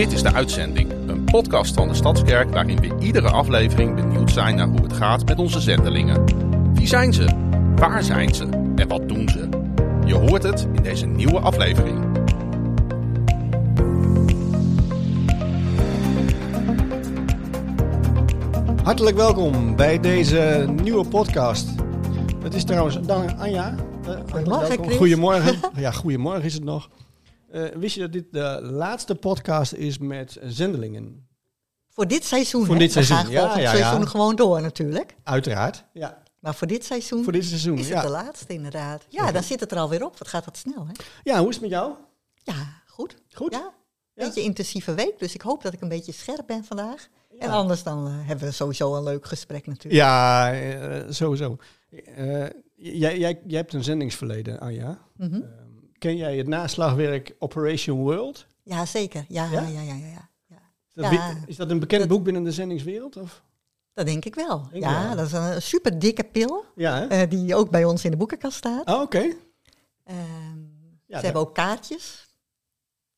Dit is de uitzending, een podcast van de Stadskerk waarin we iedere aflevering benieuwd zijn naar hoe het gaat met onze zendelingen. Wie zijn ze? Waar zijn ze? En wat doen ze? Je hoort het in deze nieuwe aflevering. Hartelijk welkom bij deze nieuwe podcast. Het is trouwens, dan, Anja. eh, Goedemorgen. Chris. Goedemorgen. Ja, goedemorgen is het nog. Eh, wist je dat dit de laatste podcast is met zendelingen? Voor dit seizoen. Voor hè? dit seizoen, We gaan ja, volgend ja, ja. seizoen gewoon door natuurlijk. Uiteraard. Ja, Maar voor dit seizoen voor dit seizoen. is het de laatste inderdaad. Ja, dan zit het er alweer op. Wat gaat dat snel, hè? ja, hoe is het met jou? Ja, goed. Goed? Ja, Ja? beetje intensieve week. Dus ik hoop dat ik een beetje scherp ben vandaag. En anders dan eh, hebben we sowieso een leuk gesprek natuurlijk. Ja, eh, sowieso. Jij, jij, jij hebt een zendingsverleden, Anja. Mhm. Ehm, ken jij het naslagwerk Operation World? Ja, zeker. Ja, Ja? ja, ja, ja, ja. Is dat, Ja. wi- is dat een bekend Dat- boek binnen de zendingswereld? Of? Dat denk ik wel. Denk ja, wel? dat is een super dikke pil. Eh, die ook bij ons in de boekenkast staat. Ah, oké. Ehm, ze hebben ook kaartjes.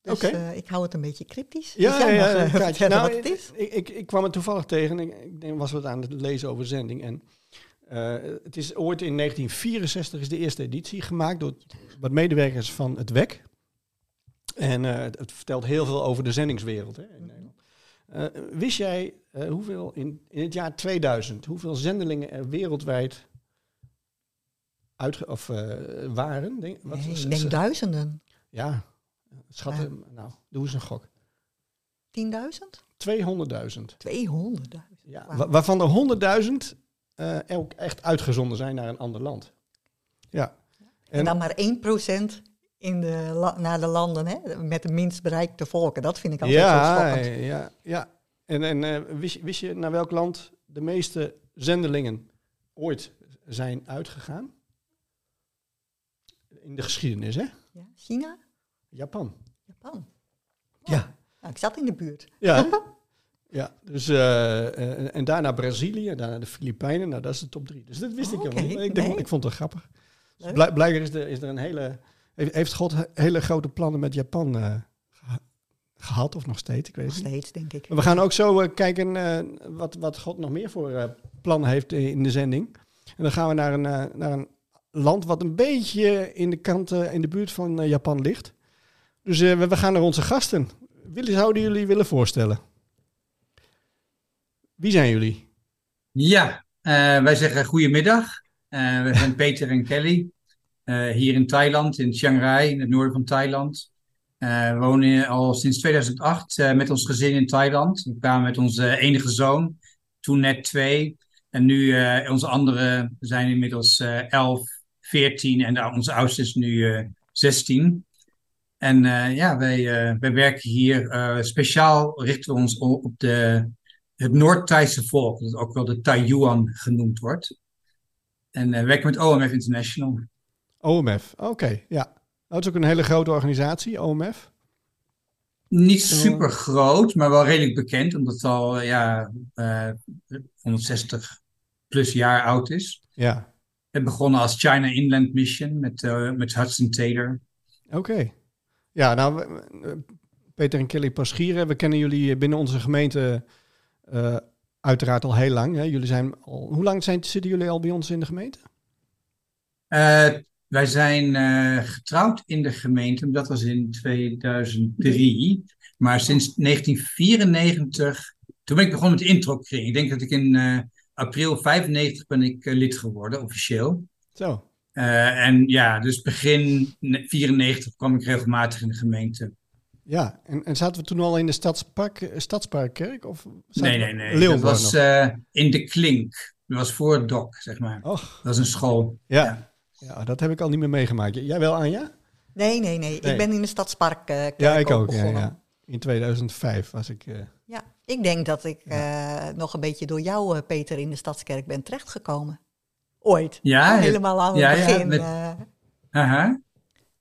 Dus eh, ik hou het een beetje cryptisch. Ja, Dus ja, mag, eh, Nou, wat het is. Ik, ik, ik kwam er toevallig tegen en ik, ik was wat aan het lezen over zending. En eh, het is ooit in 1964 is de eerste editie gemaakt door wat medewerkers van het WEC. En eh, het, het vertelt heel veel over de zendingswereld hè, in Nederland. Eh, wist jij hoeveel in, in het jaar 2000, hoeveel zendelingen er wereldwijd uitge of, waren? Denk, wat, Nee, is- ik denk duizenden. Ja, schatten. Nou, doe eens een gok. 10.000? 200.000. 200.000. Ja, waarvan er 100.000 ook echt uitgezonden zijn naar een ander land. Ja. En, En- dan maar 1% in de naar de landen hè, met de minst bereikte volken. Dat vind ik altijd zo Ja, schokkend. ja, ja. En, en eh, wist, je- wist je naar welk land de meeste zendelingen ooit zijn uitgegaan? In de geschiedenis, hè? Ja, China? Japan. Japan? Ja. Nou, ik zat in de buurt. Ja? ja. Dus, eh, eh, en, daarna Brazilië, daarna de Filipijnen. Nou, dat is de top drie. Dus dat wist Oh, ik helemaal oké. niet. Ik, denk, Nee. ik vond het grappig. Dus blijk- blijkbaar is er, is er een hele... Heeft God he- hele grote plannen met Japan eh, geha- gehad, of nog steeds? Ik weet Nog niet. steeds, denk ik. Maar we gaan ook zo kijken wat, wat God nog meer voor plannen heeft in de zending. En dan gaan we naar een, naar een land wat een beetje in de kant, in de buurt van Japan ligt. Dus we, we gaan naar onze gasten. Willen, zouden jullie willen voorstellen? Wie zijn jullie? Ja, eh, wij zeggen goedemiddag. Eh we zijn Peter en Kelly. eh, hier in Thailand, in Chiang Rai, in het noorden van Thailand. We wonen al sinds 2008 eh, met ons gezin in Thailand. We kwamen met onze enige zoon, toen net twee. En nu eh, onze andere zijn inmiddels eh 11, 14 en de- onze oudste is nu eh 16. En ja, wij, wij werken hier speciaal, richten we ons op de, het Noord-Thaise volk, dat ook wel de Taiyuan genoemd wordt. En eh werken met OMF International. OMF, oké, ja. Dat is ook een hele grote organisatie, OMF. Niet super groot, maar wel redelijk bekend, omdat het al eh, ja, eh 160 plus jaar oud is. Ja, Het begonnen als China Inland Mission met, eh, met Hudson Taylor. oké. Ja, nou, Peter en Kelly Paschieren, we kennen jullie binnen onze gemeente eh, uiteraard al heel lang. Hè? Jullie zijn al, hoe lang zijn, zitten jullie al bij ons in de gemeente? Eh, wij zijn eh, getrouwd in de gemeente, dat was in 2003. Maar sinds 1994, toen ben ik begonnen met de introkring. Ik denk dat ik in eh, april 95 ben ik lid geworden, officieel. Zo, en ja, dus begin 94 kwam ik regelmatig in de gemeente. Ja. En, en zaten we toen al in de stadspark, eh, Stadsparkkerk? Of Nee, nee, nee. Dat was eh, in de Klink. Dat was voor het DOC, zeg maar. Och, Dat was een school. ja. Ja. ja. dat heb ik al niet meer meegemaakt. Jij wel, Anja? Nee, nee, nee, Nee. Ik ben in de Stadspark eh, kerk Ja, ik ook. Ja, begonnen. ja. In 2005 was ik... eh, Ja, ik denk dat ik eh, nog een beetje door jou, eh, Peter, in de Stadskerk ben terechtgekomen. Ooit. Ja, Helemaal aan het ja, ja, begin. met- eh, Aha.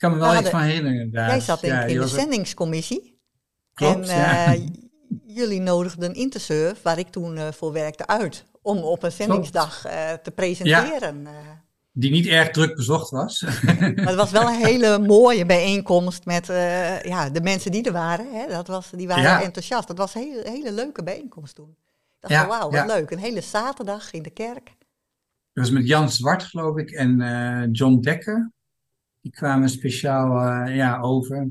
Ik kan me wel We iets hadden- van herinneren. inderdaad. jij zat denk ik in de zendingscommissie. Klopt, en eh, jullie nodigden Intersurf, waar ik toen eh, voor werkte, uit. Om op een zendingsdag eh, te presenteren. die niet erg druk bezocht was. Maar het was wel een hele mooie bijeenkomst met ja, de mensen die er waren. Hè, dat was, die waren Ja. enthousiast. Dat was een hele, hele leuke bijeenkomst toen. Ik dacht Ja, wauw, wat ja. leuk. Een hele zaterdag in de kerk. Dat was met Jan Zwart, geloof ik, en John Dekker. Die kwamen speciaal eh, ja, over.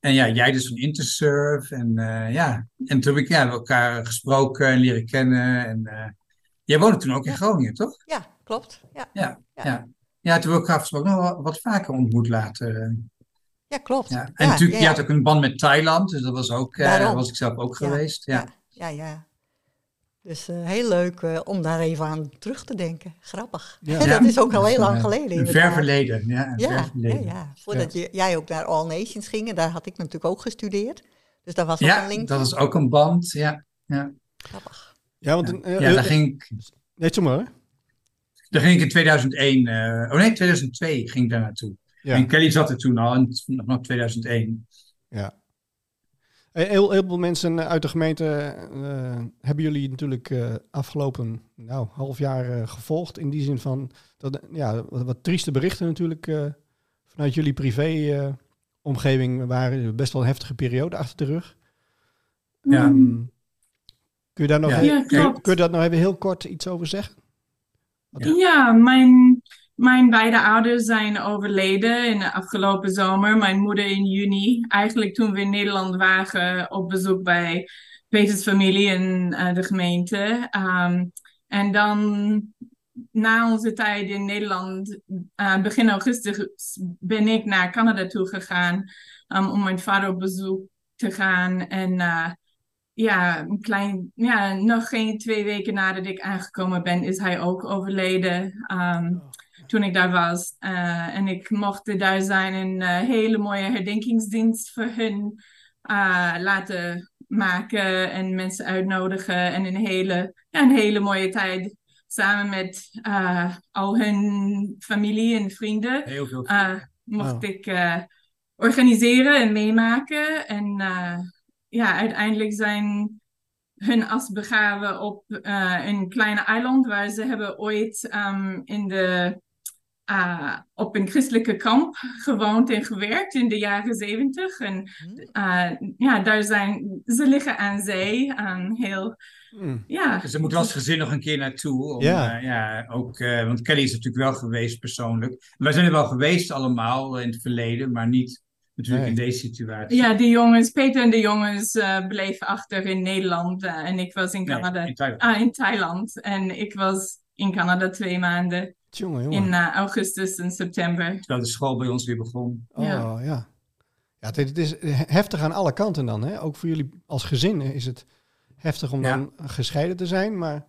En ja, jij dus van Intersurf. En eh, ja, en toen heb ik ja, elkaar gesproken en leren kennen. En eh, jij woonde toen ook in. Groningen, toch? Ja, klopt. Ja, Ja, Ja. ja. ja. toen hebben we elkaar afgesproken nog wat, wat vaker ontmoet later. ja klopt. Ja. En natuurlijk, je had ook een band met Thailand, dus dat was ook, daar was ik zelf ook geweest. Ja. ja, ja. Dus eh, heel leuk eh, om daar even aan terug te denken. Grappig. Ja. dat is ook al heel lang geleden. Een ver verleden. Ja, een Ja, ja, verleden. ja. voordat Je, jij ook naar All Nations ging, en daar had ik natuurlijk ook gestudeerd. Dus daar was ook een link. dat is ook een band. Ja, ja. Grappig. Ja, want een, ja eh, daar, ging ik, nee, zeg maar. daar ging ik in 2001. eh, oh nee, 2002 ging ik daar naartoe. Ja. En Kelly zat er toen al, in, nog 2001. Ja. Eh, Heel, heel veel mensen uit de gemeente eh, hebben jullie natuurlijk eh, afgelopen nou, half jaar eh, gevolgd. In die zin van dat, ja, wat, wat trieste berichten natuurlijk eh, vanuit jullie privé eh, omgeving waren best wel een heftige periode achter de rug. Ja. Ehm, kun, je daar nog Ja. e- Ja, kun, je- klopt. kun je daar nog even heel kort iets over zeggen? Ja, mijn, mijn beide ouders zijn overleden in de afgelopen zomer. Mijn moeder in juni. Eigenlijk toen we in Nederland waren op bezoek bij Peters familie in eh, de gemeente. Ehm, en dan na onze tijd in Nederland, eh, begin augustus, ben ik naar Canada toe gegaan um, om mijn vader op bezoek te gaan. En eh, ja, een klein, ja, nog geen twee weken nadat ik aangekomen ben, is hij ook overleden. ehm, toen ik daar was. Eh, en ik mocht daar zijn een eh, hele mooie herdenkingsdienst voor hun eh, laten maken en mensen uitnodigen. En een hele, ja, een hele mooie tijd samen met eh, al hun familie en vrienden Heel veel. eh, mocht Oh. ik eh, organiseren en meemaken. En eh, ja, uiteindelijk zijn hun as begraven op eh, een kleine eiland waar ze hebben ooit ehm, in de, eh, op een christelijke kamp gewoond en gewerkt in de jaren zeventig. En eh, ja, daar zijn, ze liggen aan zee, aan heel, Hmm. ja. Dus er moet wel als gezin nog een keer naartoe. Om, Ja. ja. ja, ook, eh, want Kelly is natuurlijk wel geweest persoonlijk. Wij zijn er wel geweest allemaal in het verleden, maar niet natuurlijk Nee. in deze situatie. Ja, de jongens, Peter en de jongens eh, bleven achter in Nederland eh, en ik was in Nee, Canada. in Thailand. Ah, in Thailand. En ik was in Canada twee maanden In eh, augustus en september. Terwijl de school bij ons weer begon. Oh, Ja. ja. Ja, het, is heftig aan alle kanten dan. Hè? Ook voor jullie als gezin is het heftig om Ja. dan gescheiden te zijn. Maar,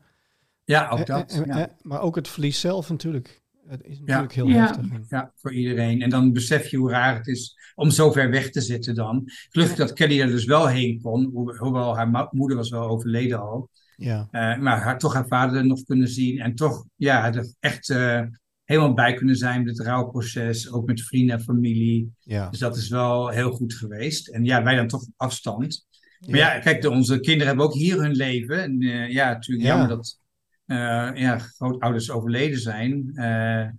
Ja, ook dat. ja. maar ook het verlies zelf natuurlijk. Het is natuurlijk heel Ja. heftig. Ja, voor iedereen. En dan besef je hoe raar het is om zo ver weg te zitten dan. Gelukkig dat Kelly er dus wel heen kon, ho- hoewel haar mo- moeder was wel overleden al. Ja. Eh, maar haar, toch haar vader nog kunnen zien en toch ja, er echt eh, helemaal bij kunnen zijn met het rouwproces, ook met vrienden en familie. Ja. Dus dat is wel heel goed geweest. En ja, wij dan toch op afstand. Maar ja, kijk, de, onze kinderen hebben ook hier hun leven. En eh, ja, natuurlijk Ja. jammer dat ja, grootouders overleden zijn.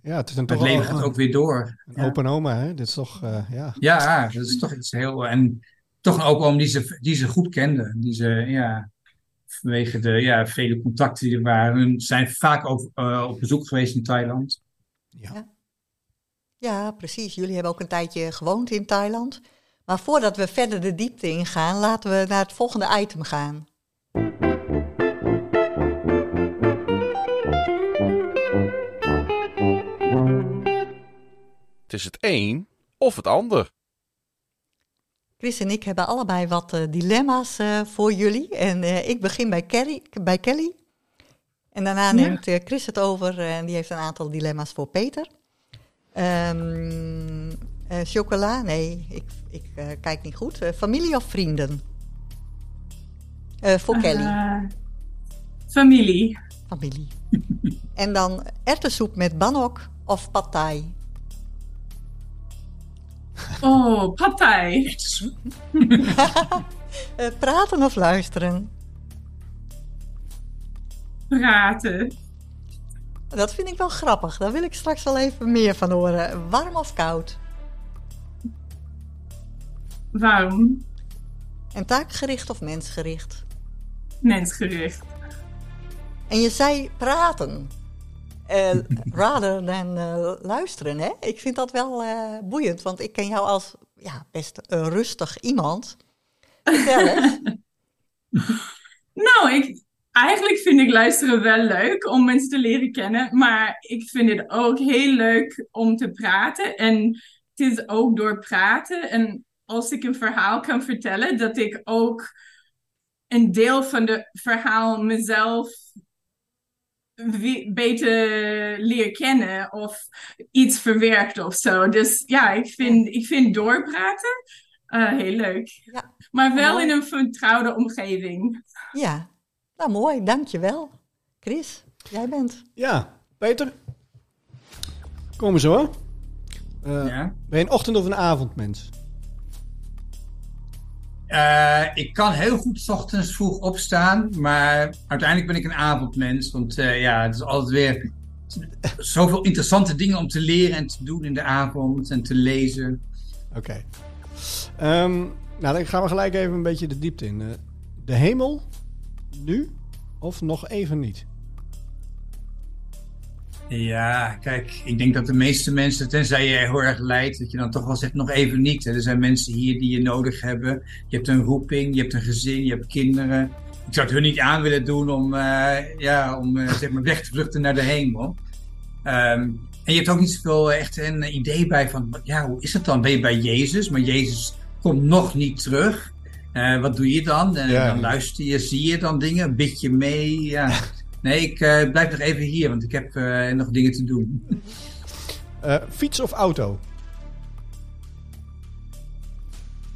Ja, het is een het toch leven gaat ook weer door. een open oma. Hè? Dit is toch, ja. Ja, dat is toch iets heel. En toch een opa om die ze, die ze goed kenden. Die ze, ja, vanwege de ja, vele contacten die er waren. Ze zijn vaak over, eh, op bezoek geweest in Thailand. ja. Ja, precies. Jullie hebben ook een tijdje gewoond in Thailand. Maar voordat we verder de diepte ingaan, laten we naar het volgende item gaan. Het is het een of het ander. Chris en ik hebben allebei wat eh, dilemma's eh, voor jullie. En eh, ik begin bij Kelly, bij Kelly. En daarna neemt Chris het over en die heeft een aantal dilemma's voor Peter. Ehm, eh, chocola? Nee, ik, ik kijk niet goed. Familie of vrienden? Voor Kelly, familie. familie. en dan erwtensoep met banok of pad thai? Oh, thai. Eh, praten of luisteren? Praten. Dat vind ik wel grappig. Daar wil ik straks wel even meer van horen. Warm of koud? Warm, En taakgericht of mensgericht? mensgericht. En je zei praten. Eh rather dan eh, luisteren, hè? Ik vind dat wel eh, boeiend, want ik ken jou als ja, best eh, rustig iemand. Nou, ik, eigenlijk vind ik luisteren wel leuk om mensen te leren kennen, maar ik vind het ook heel leuk om te praten. En het is ook door praten en als ik een verhaal kan vertellen, dat ik ook een deel van het verhaal mezelf beter leer kennen of iets verwerkt of zo. Dus ja, ik vind, ik vind doorpraten eh, heel leuk. Ja, Maar wel Mooi. in een vertrouwde omgeving. ja. Nou, mooi. Dankjewel. Chris, jij bent. Ja, Peter. Komen zo hoor. Eh, Ja. Ben je een ochtend- of een avondmens? Eh, ik kan heel goed ochtends vroeg opstaan, maar uiteindelijk ben ik een avondmens. Want eh, ja, het is altijd weer zoveel interessante dingen om te leren en te doen in de avond en te lezen. Oké. Ehm, nou, dan gaan we gelijk even een beetje de diepte in. Eh, de hemel, nu of nog even niet? Ja, kijk, ik denk dat de meeste mensen, tenzij je heel erg lijdt, dat je dan toch wel zegt nog even niet. hè. Er zijn mensen hier die je nodig hebben. Je hebt een roeping, je hebt een gezin, je hebt kinderen. Ik zou het hun niet aan willen doen om, eh, ja, om eh, zeg maar weg te vluchten naar de hemel. Ehm, en je hebt ook niet zoveel echt een idee bij van, ja, hoe is het dan? Ben je bij Jezus, maar Jezus komt nog niet terug. Eh, wat doe je dan? Eh, Ja. Dan luister je, zie je dan dingen, bid je mee? Ja. Nee, ik eh, blijf nog even hier, want ik heb eh, nog dingen te doen. Eh, fiets of auto?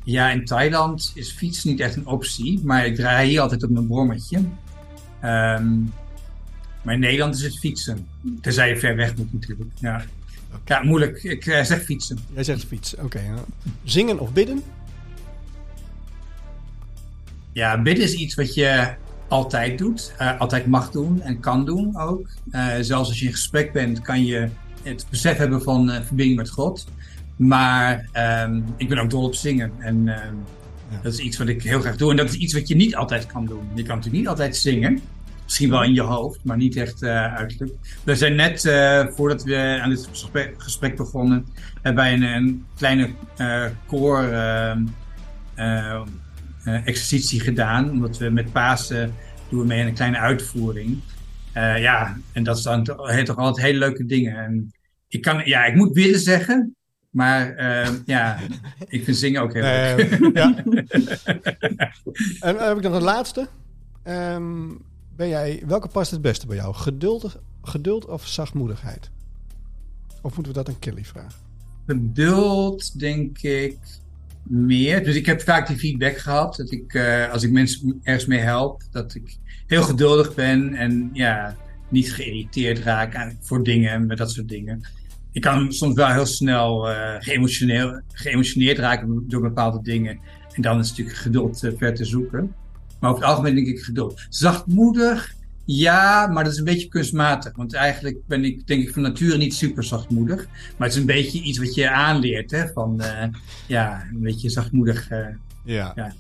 Ja, in Thailand is fietsen niet echt een optie, maar ik draai hier altijd op mijn brommetje. Ehm, maar in Nederland is het fietsen. Tenzij je ver weg moet natuurlijk. Ja, ja moeilijk. Ik zeg fietsen. Jij zegt fiets. Oké. ja. Zingen of bidden? Ja, bidden is iets wat je altijd doet, eh, altijd mag doen en kan doen ook. Eh, zelfs als je in gesprek bent, kan je het besef hebben van eh, verbinding met God. Maar ehm, ik ben ook dol op zingen. En ehm, Ja. dat is iets wat ik heel graag doe. En dat is iets wat je niet altijd kan doen. Je kan natuurlijk niet altijd zingen. Misschien wel in je hoofd, maar niet echt uiterlijk. We zijn net, voordat we aan dit gesprek, gesprek begonnen, wij een, een kleine koor ehm, eh, eh, exercitie gedaan. Omdat we met Pasen doen we mee aan een kleine uitvoering. Eh, ja, en dat zijn toch, altijd hele leuke dingen. En ik, kan, ja, ik moet willen zeggen, maar eh, ja, ik vind zingen ook heel leuk. Eh, ja. En dan heb ik nog een laatste. Ehm, ben jij, welke past het beste bij jou? Geduld, geduld of zachtmoedigheid? Of moeten we dat aan Kelly vragen? Geduld, denk ik, meer. Dus ik heb vaak die feedback gehad. Dat ik, eh, als ik mensen ergens mee help, dat ik heel geduldig ben. En ja, niet geïrriteerd raak aan- voor dingen en dat soort dingen. Ik kan soms wel heel snel geëmotioneel, geëmotioneerd raken door bepaalde dingen. En dan is natuurlijk geduld eh, ver te zoeken. Maar over het algemeen denk ik geduld. Zachtmoedig, ja, maar dat is een beetje kunstmatig. Want eigenlijk ben ik, denk ik, van nature niet super zachtmoedig. Maar het is een beetje iets wat je aanleert, hè? Van, eh, ja, een beetje zachtmoedig. eh Ja. Ja.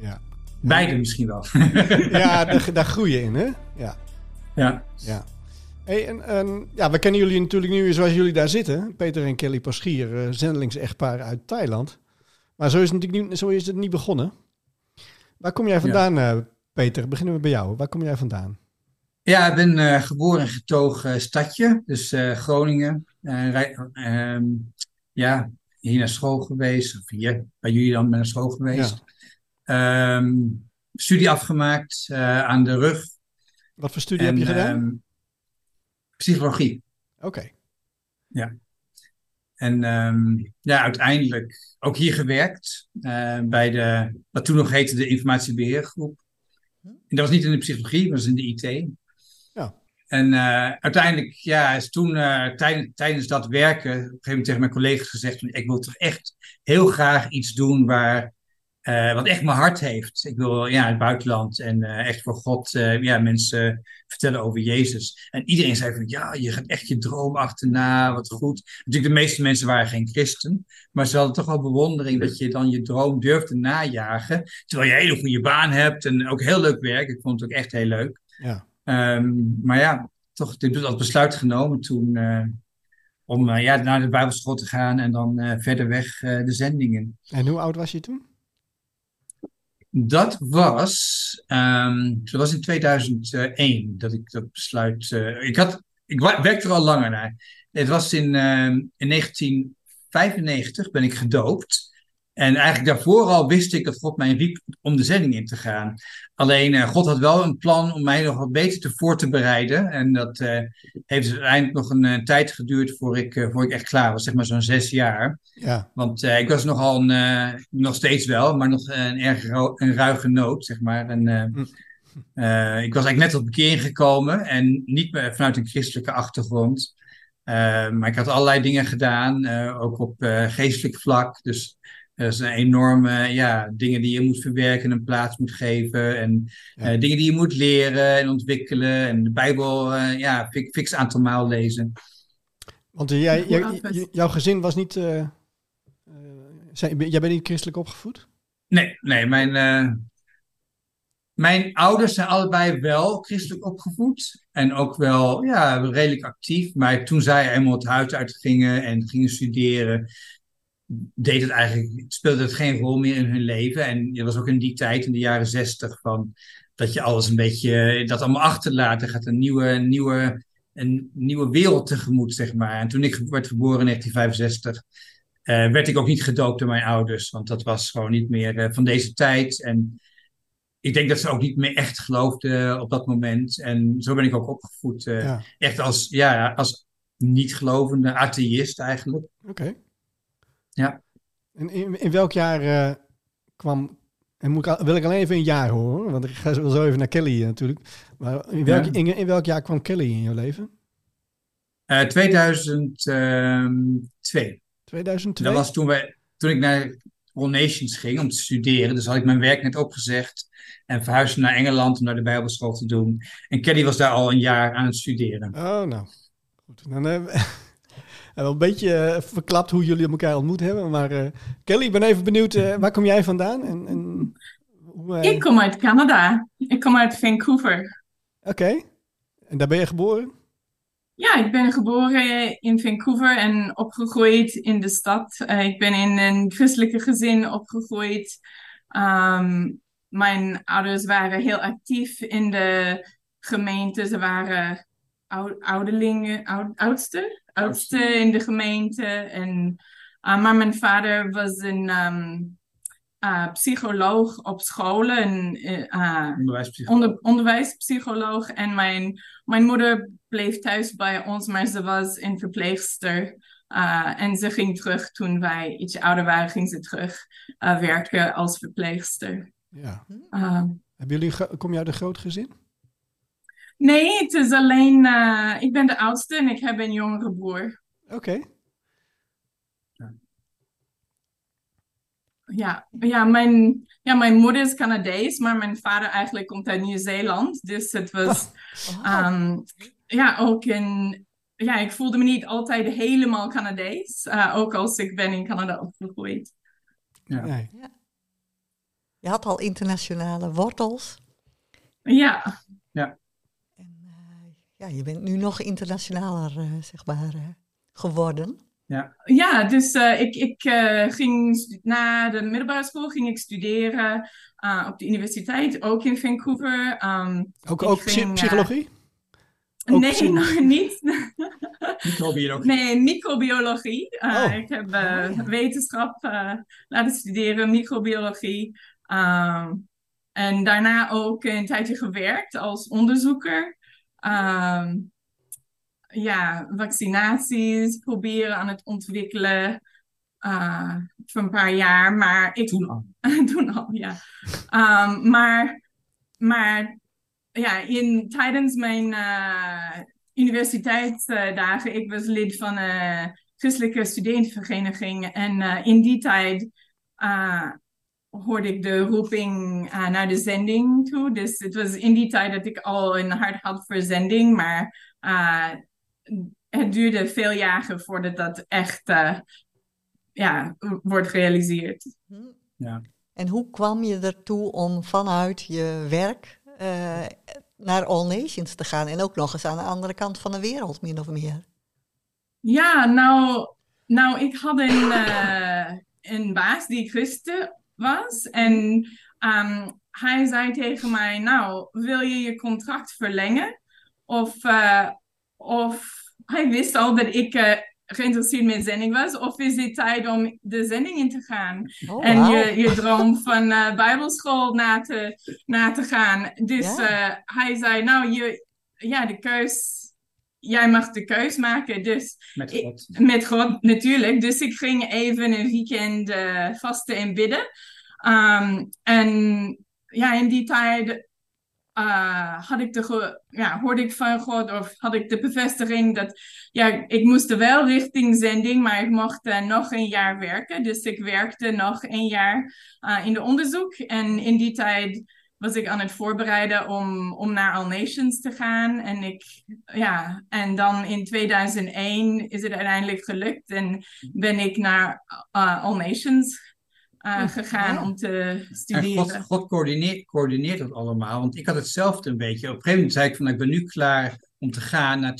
Ja, beide misschien wel. ja daar, daar groei je in, hè? Ja. ja. ja. Hey, en, en, ja, we kennen jullie natuurlijk nu zoals jullie daar zitten. Peter en Kelly Paschier, eh zendelings-echtpaar uit Thailand. Maar zo is, het natuurlijk niet, zo is het niet begonnen. Waar kom jij vandaan, Peter? Beginnen we bij jou. Waar kom jij vandaan? Ja, ik ben eh, geboren en getogen stadje, dus eh, Groningen. Eh, ehm, ja, hier naar school geweest, of hier bij jullie dan naar school geweest. Ehm, studie afgemaakt eh, aan de rug. Wat voor studie En, heb je gedaan? ehm, psychologie. Oké. En ehm, ja, uiteindelijk ook hier gewerkt eh, bij de, wat toen nog heette de informatiebeheergroep. En dat was niet in de psychologie, dat was in de IT. En eh, uiteindelijk, ja, is toen eh, tijdens, dat werken, op een gegeven moment tegen mijn collega's gezegd: Ik wil toch echt heel graag iets doen waar eh, wat echt mijn hart heeft. Ik wil ja, het buitenland en echt voor God ja, mensen vertellen over Jezus. En iedereen zei van ja, je gaat echt je droom achterna, wat goed. Natuurlijk, de meeste mensen waren geen christen, maar ze hadden toch wel bewondering dat je dan je droom durft te najagen. Terwijl je een hele goede baan hebt en ook heel leuk werk. Ik vond het ook echt heel leuk. Ja. Ehm, maar ja, toch, ik heb dat besluit genomen toen om ja, naar de Bijbelschool te gaan en dan verder weg de zendingen. En hoe oud was je toen? Dat was, um, dat was in 2001 dat ik dat besluit. Uh, ik, had, ik werkte er al langer naar. Het was in, uh, in 1995 ben ik gedoopt. En eigenlijk daarvoor al wist ik dat God mij riep om de zending in te gaan. Alleen uh, God had wel een plan om mij nog wat beter te voor te bereiden. En dat uh, heeft uiteindelijk nog een uh, tijd geduurd voor ik, voor ik echt klaar was, zeg maar zo'n zes jaar. Ja. Want ik was nogal een, nog steeds wel, maar nog een erg een ruige nood, zeg maar. En, hm. ik was eigenlijk net op bekering gekomen en niet meer vanuit een christelijke achtergrond. maar ik had allerlei dingen gedaan, ook op geestelijk vlak. Dus dat zijn enorme ja, dingen die je moet verwerken en een plaats moet geven. En eh, dingen die je moet leren en ontwikkelen. En de Bijbel, uh, ja, fix aantal maal lezen. Want uh, jij, jij, jouw gezin was niet. Zijn, jij bent niet christelijk opgevoed? Nee, nee. Mijn, mijn ouders zijn allebei wel christelijk opgevoed. En ook wel ja, redelijk actief. Maar toen zij eenmaal het huis uitgingen en gingen studeren deed het eigenlijk, speelde het geen rol meer in hun leven. En je was ook in die tijd, in de jaren zestig, van dat je alles een beetje, dat allemaal achterlaat. Er gaat een nieuwe, nieuwe, een nieuwe wereld tegemoet, zeg maar. En toen ik werd geboren in 1965, uh, eh, werd ik ook niet gedoopt door mijn ouders. Want dat was gewoon niet meer uh, van deze tijd. En ik denk dat ze ook niet meer echt geloofden op dat moment. En zo ben ik ook opgevoed. Uh, ja. Echt als, ja, als niet-gelovende atheïst eigenlijk. Oké. Ja. En in, in welk jaar uh, kwam. En moet ik, wil ik alleen even een jaar horen, want ik ga zo even naar Kelly uh, natuurlijk. Maar in welk, ja. in, in, welk jaar kwam Kelly in jouw leven? Uh, 2002. 2002? Dat was toen, wij, toen ik naar All Nations ging om te studeren. Dus had ik mijn werk net opgezegd en verhuisde naar Engeland om naar de Bijbelschool te doen. En Kelly was daar al een jaar aan het studeren. Oh, nou. Goed. Dan, uh, wel een beetje uh, verklapt hoe jullie elkaar ontmoet hebben. Maar uh, Kelly, ik ben even benieuwd, uh, waar kom jij vandaan? En, en hoe, ik kom uit Canada. Ik kom uit Vancouver. Oké. Okay. En daar ben je geboren? Ja, ik ben geboren in Vancouver en opgegroeid in de stad. ik ben in een christelijke gezin opgegroeid. Um, mijn ouders waren heel actief in de gemeente. Ze waren ouderlingen, oud, oudste, oudste in de gemeente. En, uh, maar mijn vader was een um, uh, psycholoog op scholen. Uh, onderwijspsycholoog. Onder, onderwijspsycholoog. En mijn, mijn moeder bleef thuis bij ons, maar ze was een verpleegster. en ze ging terug toen wij iets ouder waren, ging ze terug werken als verpleegster. Ja. Hebben jullie, kom je uit een groot gezin? Nee, het is alleen, uh, ik ben de oudste en ik heb een jongere broer. Oké. Ja, ja, mijn, ja, mijn moeder is Canadees, maar mijn vader eigenlijk komt uit Nieuw-Zeeland. Dus het was, oh. um, ja, ook in, ja, ik voelde me niet altijd helemaal Canadees. Uh, ook als ik ben in Canada opgegroeid. Ja. ja. Je had al internationale wortels. Ja. Ja ja, je bent nu nog internationaler, uh, zeg maar, uh, geworden. Ja, ja dus uh, ik, ik ging na de middelbare school ging ik studeren op de universiteit, ook in Vancouver. Um, ook ook ging, psychologie? Ook nee, nog niet. microbiologie? Nee, microbiologie. Oh. Ik heb oh, wetenschap laten studeren, microbiologie. Um, en daarna ook een tijdje gewerkt als onderzoeker. Um, ja, vaccinaties proberen aan het ontwikkelen. Uh, voor een paar jaar, maar ik... Toen al. toen al, ja. Um, maar, maar ja, in, tijdens mijn uh, universiteitsdagen, ik was lid van een christelijke studentenvereniging. En uh, in die tijd hoorde ik de roeping uh, naar de zending toe. Dus het was in die tijd dat ik al een hart had voor zending, maar uh, het duurde veel jaren voordat dat echt uh, ja, wordt gerealiseerd. Ja. En hoe kwam je ertoe om vanuit je werk naar All Nations te gaan en ook nog eens aan de andere kant van de wereld, min of meer? Ja, nou, nou ik had een, een baas die christen was. En um, hij zei tegen mij, nou, wil je je contract verlengen? Of, uh, of hij wist al dat ik uh, geïnteresseerd met zending was. Of is het tijd om de zending in te gaan? Oh, en wow. je, je droom van uh, bijbelschool na te, na te gaan. Dus hij zei, nou, je, ja, de keus... Jij mag de keus maken, dus Met ik- God. met God natuurlijk. Dus ik ging even een weekend eh, vasten en bidden. Um, en ja, in die tijd uh, had ik de ja, hoorde ik van God of had ik de bevestiging dat ja, ik moest wel richting zending, maar ik mocht eh, nog een jaar werken. Dus ik werkte nog een jaar uh, in de onderzoek. En in die tijd was ik aan het voorbereiden om, om naar All Nations te gaan. En, ik, ja, en dan in 2001 is het uiteindelijk gelukt en ben ik naar All Nations uh, gegaan ja. om te En studeren. God, God coördineert, coördineert dat allemaal. Want ik had hetzelfde een beetje. Op een gegeven moment zei ik van nou, ik ben nu klaar om te gaan na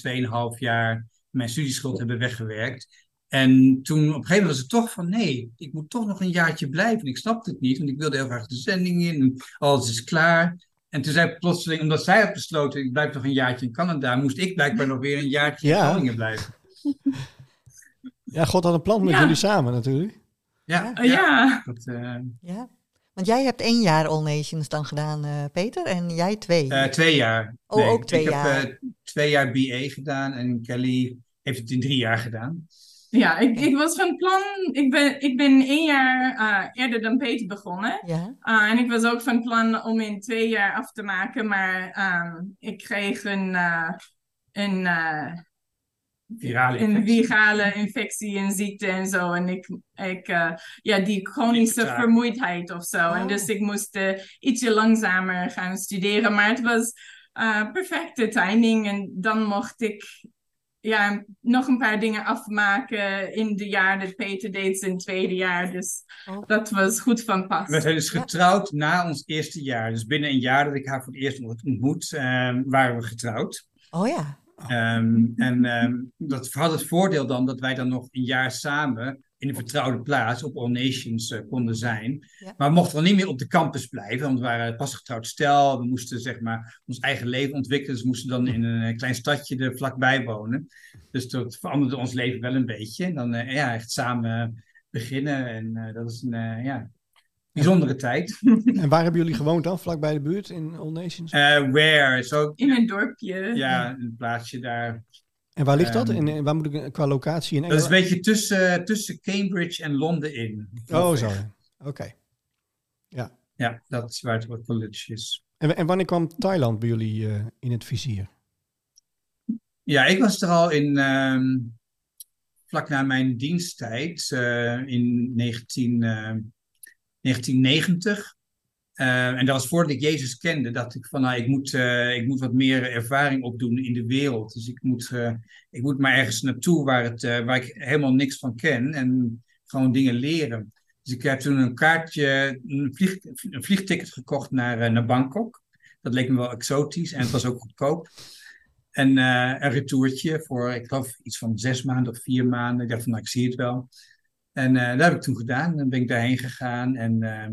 2,5 jaar mijn studieschuld hebben weggewerkt. En toen op een gegeven moment was het toch van nee, ik moet toch nog een jaartje blijven. Ik snapte het niet, want ik wilde heel graag de zending in. En alles is klaar. En toen zei ik plotseling, omdat zij had besloten, ik blijf nog een jaartje in Canada, moest ik blijkbaar nog weer een jaartje in. Groningen blijven. Ja, God had een plan met Ja. jullie samen natuurlijk. Ja, Uh, ja. Dat, eh, Ja. Want jij hebt één jaar All Nations dan gedaan, eh, Peter, en jij twee. eh, twee jaar. Oh, ook twee ik jaar. heb eh, twee jaar BA gedaan en Kelly heeft het in drie jaar gedaan. Ja, ik, ik was van plan. Ik ben, ik ben één jaar uh, eerder dan Peter begonnen. ja. Uh, en ik was ook van plan om in twee jaar af te maken, maar um, ik kreeg een, uh, een, Virale een infectie. virale infectie en ziekte en zo. En ik, ik uh, ja, die chronische vermoeidheid of zo. Oh. En dus ik moest uh, ietsje langzamer gaan studeren. Maar het was uh, perfecte timing. En dan mocht ik ja, nog een paar dingen afmaken in de jaar dat Peter deed zijn tweede jaar. Dus Oh. dat was goed van pas. We zijn dus getrouwd na ons eerste jaar. Dus binnen een jaar dat ik haar voor het eerst ontmoet, eh, waren we getrouwd. Oh ja. Ehm, en ehm, dat had het voordeel dan dat wij dan nog een jaar samen in een vertrouwde plaats op All Nations eh, konden zijn. Ja. Maar we mochten dan niet meer op de campus blijven, want we waren pas getrouwd stel. We moesten zeg maar ons eigen leven ontwikkelen. Dus we moesten dan in een eh, klein stadje er vlakbij wonen. Dus dat veranderde ons leven wel een beetje. En dan eh, ja, echt samen beginnen. En dat is een ja, bijzondere tijd. En waar hebben jullie gewoond dan? Vlak bij de buurt in All Nations? Eh where? Zo, In een dorpje. ja, een plaatsje daar. En waar ligt dat? ehm, In, in- waar moet ik qua locatie in Dat is een beetje tussen, tussen Cambridge en Londen in. Oh, zo. ja. Oké. Ja, dat is waar het wat college is. En, en wanneer kwam Thailand bij jullie eh, in het vizier? Ja, ik was er al in, ehm, vlak na mijn diensttijd, eh, in 19, eh, 1990. Eh, en dat was voordat ik Jezus kende, dacht ik van, nou, ik moet, eh, ik moet wat meer ervaring opdoen in de wereld. Dus ik moet, eh, ik moet maar ergens naartoe waar, het, waar ik helemaal niks van ken en gewoon dingen leren. Dus ik heb toen een kaartje, een, een vliegticket gekocht naar, naar Bangkok. Dat leek me wel exotisch en het was ook goedkoop. En een retourtje voor, ik geloof, iets van zes maanden of vier maanden. Ik dacht van, nou, ik zie het wel. En eh, dat heb ik toen gedaan. Dan ben ik daarheen gegaan. En eh,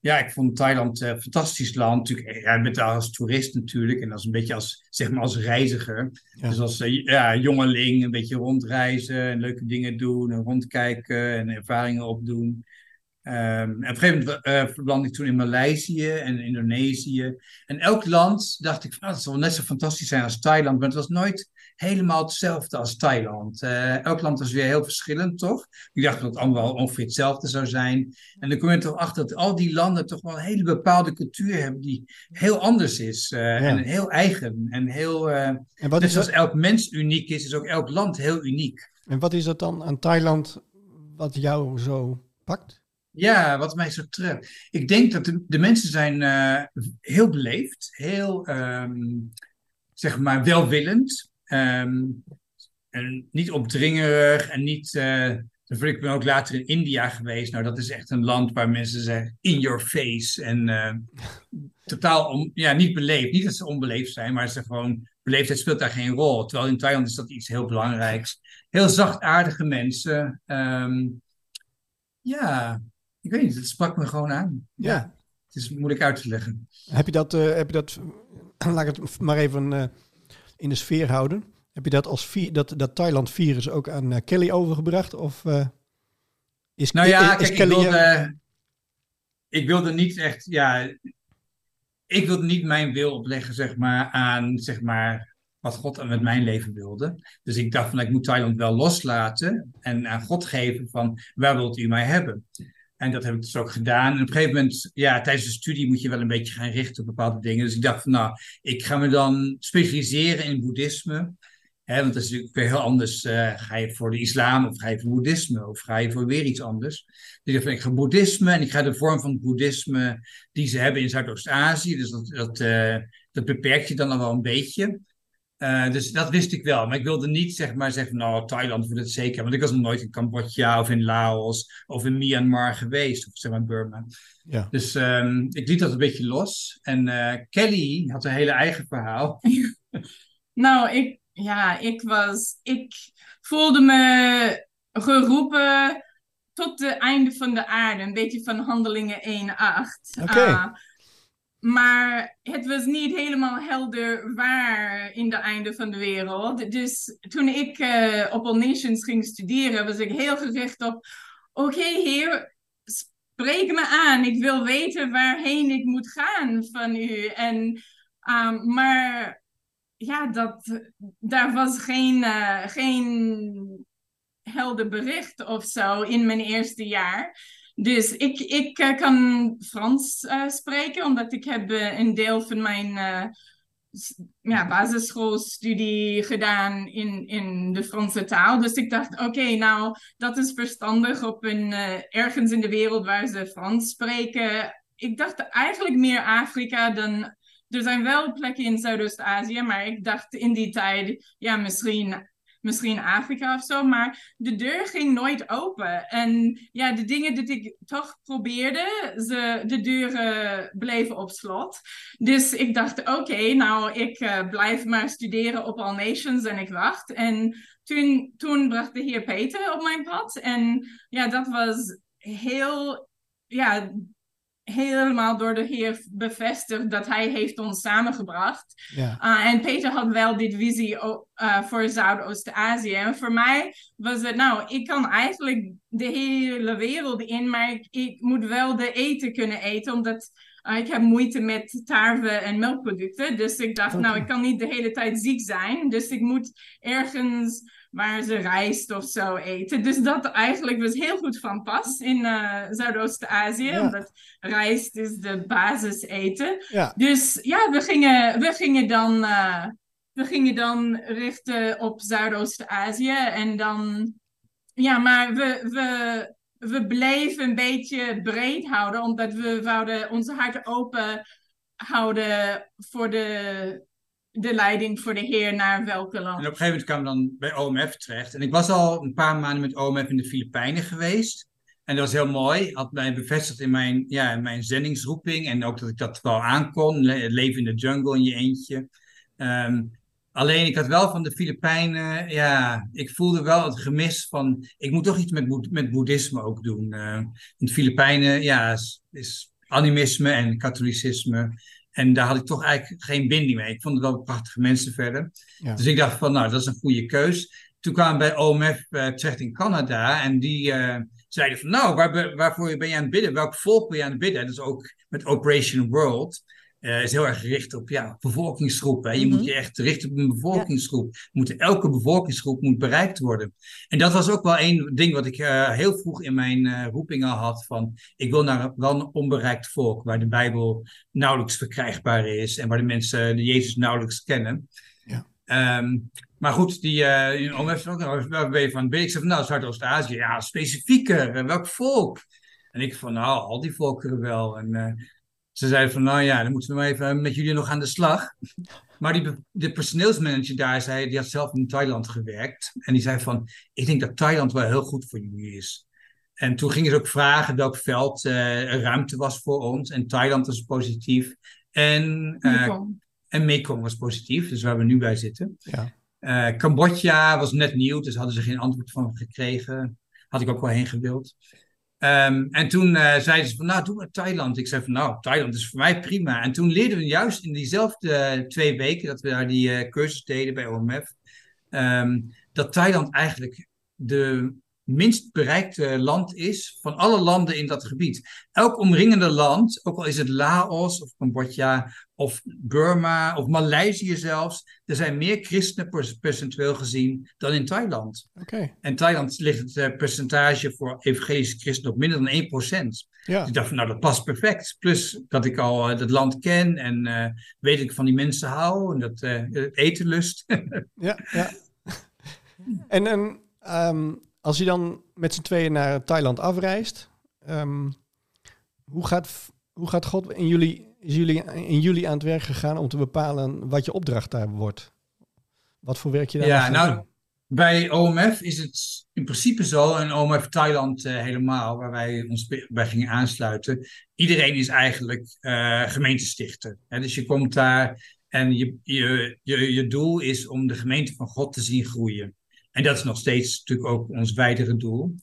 ja, ik vond Thailand een fantastisch land. Natuurlijk, ja, je bent daar als toerist natuurlijk. En als een beetje als, zeg maar, als reiziger. Ja. Dus als eh, ja, jongeling een beetje rondreizen en leuke dingen doen. En rondkijken en ervaringen opdoen. Ehm, en op een gegeven moment eh ik toen in Maleisië en Indonesië. En elk land dacht ik van, oh, dat zal net zo fantastisch zijn als Thailand. Maar het was nooit helemaal hetzelfde als Thailand. Eh, elk land was weer heel verschillend, toch? Ik dacht dat het allemaal ongeveer hetzelfde zou zijn. En dan kom je toch achter dat al die landen toch wel een hele bepaalde cultuur hebben die heel anders is. eh, En heel eigen. En heel, eh, En wat, is zoals dat, elk mens uniek is, is ook elk land heel uniek. en wat is dat dan aan Thailand wat jou zo pakt? Ja, wat mij zo treft. Ik denk dat de, de mensen zijn uh, heel beleefd, heel um, zeg maar welwillend. Um, en niet opdringerig en niet. Uh, ik ben ook later in India geweest. Nou, dat is echt een land waar mensen zeggen in your face. En uh, totaal ja, niet beleefd. Niet dat ze onbeleefd zijn, maar ze gewoon. Beleefdheid speelt daar geen rol. Terwijl in Thailand is dat iets heel belangrijks. Heel zachtaardige mensen. Um, ja, ik weet niet, het sprak me gewoon aan. Ja. Het is moeilijk uit te leggen. Heb je dat, uh, heb je dat laat ik het maar even uh, in de sfeer houden. Heb je dat als dat, dat Thailand-virus ook aan uh, Kelly overgebracht? Of is, nou ja, is, kijk, Kelly... Ik wilde, ik wilde niet echt, ja... Ik wilde niet mijn wil opleggen, zeg maar, aan, zeg maar, wat God met mijn leven wilde. Dus ik dacht van, ik moet Thailand wel loslaten en aan God geven van, waar wilt u mij hebben? En dat heb ik dus ook gedaan. En op een gegeven moment, ja, tijdens de studie moet je wel een beetje gaan richten op bepaalde dingen. Dus ik dacht van, nou, ik ga me dan specialiseren in boeddhisme. Hè, want dat is natuurlijk weer heel anders. Uh, ga je voor de islam of ga je voor boeddhisme of ga je voor weer iets anders? Dus ik dacht ik ga boeddhisme en ik ga de vorm van boeddhisme die ze hebben in Zuidoost-Azië. Dus dat, dat, uh, dat beperkt je dan al wel een beetje. Uh, dus dat wist ik wel. Maar ik wilde niet zeg maar zeggen, nou, Thailand wil het zeker. Want ik was nog nooit in Cambodja of in Laos of in Myanmar geweest. Of zeg maar Burma. Ja. Dus um, ik liet dat een beetje los. En uh, Kelly had een hele eigen verhaal. nou, ik, ja, ik was, ik voelde me geroepen tot het einde van de aarde. Een beetje van handelingen 1-8. Oké. Okay. Uh, maar het was niet helemaal helder waar in de einde van de wereld. Dus toen ik uh, op All Nations ging studeren, was ik heel gericht op: oké, okay, heer, spreek me aan. Ik wil weten waarheen ik moet gaan van u. En, um, maar ja, dat, daar was geen, uh, geen helder bericht of zo in mijn eerste jaar. Dus ik, ik uh, kan Frans uh, spreken, omdat ik heb uh, een deel van mijn ja, basisschoolstudie gedaan in, in de Franse taal. Dus ik dacht, oké, nou, dat is verstandig op een, ergens in de wereld waar ze Frans spreken. Ik dacht eigenlijk meer Afrika dan... Er zijn wel plekken in Zuidoost-Azië, maar ik dacht in die tijd, ja, misschien misschien Afrika of zo. Maar de deur ging nooit open. En ja, de dingen die ik toch probeerde, ze, de deuren bleven op slot. Dus ik dacht, oké, nou, ik uh, blijf maar studeren op All Nations en ik wacht. En toen, toen bracht de heer Peter op mijn pad. En ja, dat was heel ja, helemaal door de Heer bevestigd dat Hij heeft ons samengebracht. Ja. Uh, en Peter had wel dit visie uh, voor Zuidoost-Azië. En voor mij was het, nou, ik kan eigenlijk de hele wereld in, maar ik, ik moet wel de eten kunnen eten, omdat uh, ik heb moeite met tarwe en melkproducten. Dus ik dacht, okay. nou, ik kan niet de hele tijd ziek zijn. Dus ik moet ergens waar ze rijst of zo eten. Dus dat eigenlijk was heel goed van pas in uh, Zuidoost-Azië. Ja. Omdat rijst is de basis eten. Ja. Dus ja, we gingen, we gingen dan... Uh, we gingen dan richten op Zuidoost-Azië en dan... Ja, maar we, we, we bleven een beetje breed houden, omdat we wouden onze hart open houden voor de de leiding voor de heer naar welke land. En op een gegeven moment kwam ik dan bij OMF terecht. En ik was al een paar maanden met OMF in de Filipijnen geweest. En dat was heel mooi. Had mij bevestigd in mijn, ja, in mijn zendingsroeping. En ook dat ik dat wel aankon. leven in de jungle in je eentje. Um, alleen ik had wel van de Filipijnen, ja, ik voelde wel het gemis van, ik moet toch iets met, met boeddhisme ook doen. Uh, de Filipijnen, ja, is, is animisme en katholicisme. En daar had ik toch eigenlijk geen binding mee. Ik vond het wel prachtige mensen verder. Ja. Dus ik dacht van, nou, dat is een goede keus. Toen kwamen we bij OMF uh, terecht in Canada. En die uh, zeiden van, nou, waar, waarvoor ben je aan het bidden? Welk volk ben je aan het bidden? Dat is ook met Operation World uh, is heel erg gericht op ja, bevolkingsgroepen. Je moet mhm. je echt richten op een bevolkingsgroep. Moet, elke bevolkingsgroep moet bereikt worden. En dat was ook wel een ding wat ik uh, heel vroeg in mijn uh, roeping al had. Van, ik wil naar wel een onbereikt volk waar de Bijbel nauwelijks verkrijgbaar is. En waar de mensen de Jezus nauwelijks kennen. Ja. Um, maar goed, die uh, waar ben je van? Ben ik zei van, nou, Zuidoost-Azië, ja, specifieker, welk volk? En ik van, nou, al die volkeren wel. En uh, ze zeiden van, nou ja, dan moeten we maar even met jullie nog aan de slag. Maar die, de personeelsmanager daar zei, die had zelf in Thailand gewerkt. En die zei van, ik denk dat Thailand wel heel goed voor jullie is. En toen gingen ze ook vragen welk veld uh, er ruimte was voor ons. En Thailand was positief. En, uh, en Mekong was positief, dus waar we nu bij zitten. Ja. Uh, Cambodja was net nieuw, dus hadden ze geen antwoord van gekregen. Had ik ook wel heen gewild. Um, en toen uh, zeiden ze van, nou, doe maar Thailand. Ik zei van, nou, Thailand is voor mij prima. En toen leerden we juist in diezelfde twee weken dat we daar die uh, cursus deden bij OMF, ehm, dat Thailand eigenlijk de minst bereikte land is van alle landen in dat gebied. Elk omringende land, ook al is het Laos of Cambodja of Burma of Maleisië zelfs, er zijn meer christenen percentueel gezien dan in Thailand. Okay. En Thailand ligt het uh, percentage voor evangelische christenen op minder dan 1%. Ja. Dus ik dacht van nou dat past perfect. Plus dat ik al uh, het land ken en uh, weet ik van die mensen hou en dat het eten lust. ja, ja. En, en um, als je dan met z'n tweeën naar Thailand afreist, um, hoe, gaat, hoe gaat God in jullie, is jullie, in jullie aan het werk gegaan om te bepalen wat je opdracht daar wordt? Wat voor werk je daar Ja, nou, bij OMF is het in principe zo, en OMF Thailand uh, helemaal, waar wij ons bij gingen aansluiten. Iedereen is eigenlijk uh, gemeentestichter. Hè? Dus je komt daar en je, je, je, je doel is om de gemeente van God te zien groeien. En dat is nog steeds natuurlijk ook ons wijdere doel.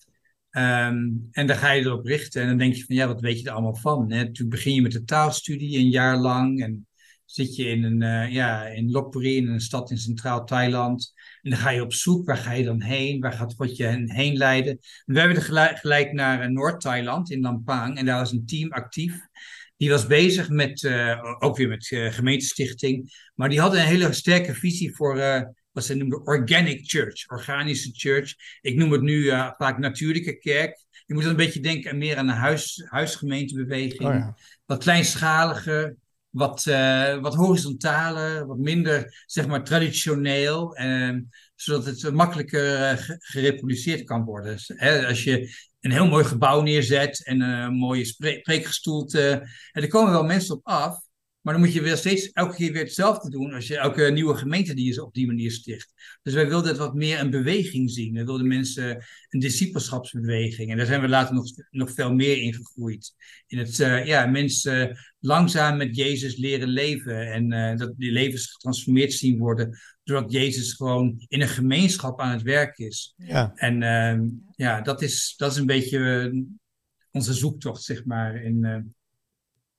Um, en dan ga je erop richten en dan denk je van ja, wat weet je er allemaal van? Hè? Toen begin je met de taalstudie een jaar lang en zit je in een uh, ja, in Lopburi, in een stad in Centraal Thailand. En dan ga je op zoek, waar ga je dan heen? Waar gaat God je heen leiden? we hebben gelijk, gelijk naar uh, Noord-Thailand, in Lampang. En daar was een team actief. Die was bezig met, uh, ook weer met gemeentestichting. Maar die hadden een hele sterke visie voor wat ze noemen organic church, organische church. Ik noem het nu uh, vaak natuurlijke kerk. Je moet dan een beetje denken aan meer aan een huis, huisgemeentebeweging. Oh ja. Wat kleinschalige, wat, uh, wat horizontale, wat minder zeg maar traditioneel. Uh, zodat het makkelijker uh, gereproduceerd kan worden. Hè, als je een heel mooi gebouw neerzet en een mooie spreekgestoelte. En er komen wel mensen op af. Maar dan moet je weer steeds elke keer weer hetzelfde doen als je elke nieuwe gemeente die je op die manier sticht. Dus wij wilden het wat meer een beweging zien. We wilden mensen een discipelschapsbeweging. En daar zijn we later nog, nog veel meer in gegroeid. In het uh, ja, mensen langzaam met Jezus leren leven. En uh, dat die levens getransformeerd zien worden. Doordat Jezus gewoon in een gemeenschap aan het werk is. Ja. En uh, ja, dat is, dat is een beetje onze zoektocht, zeg maar. In,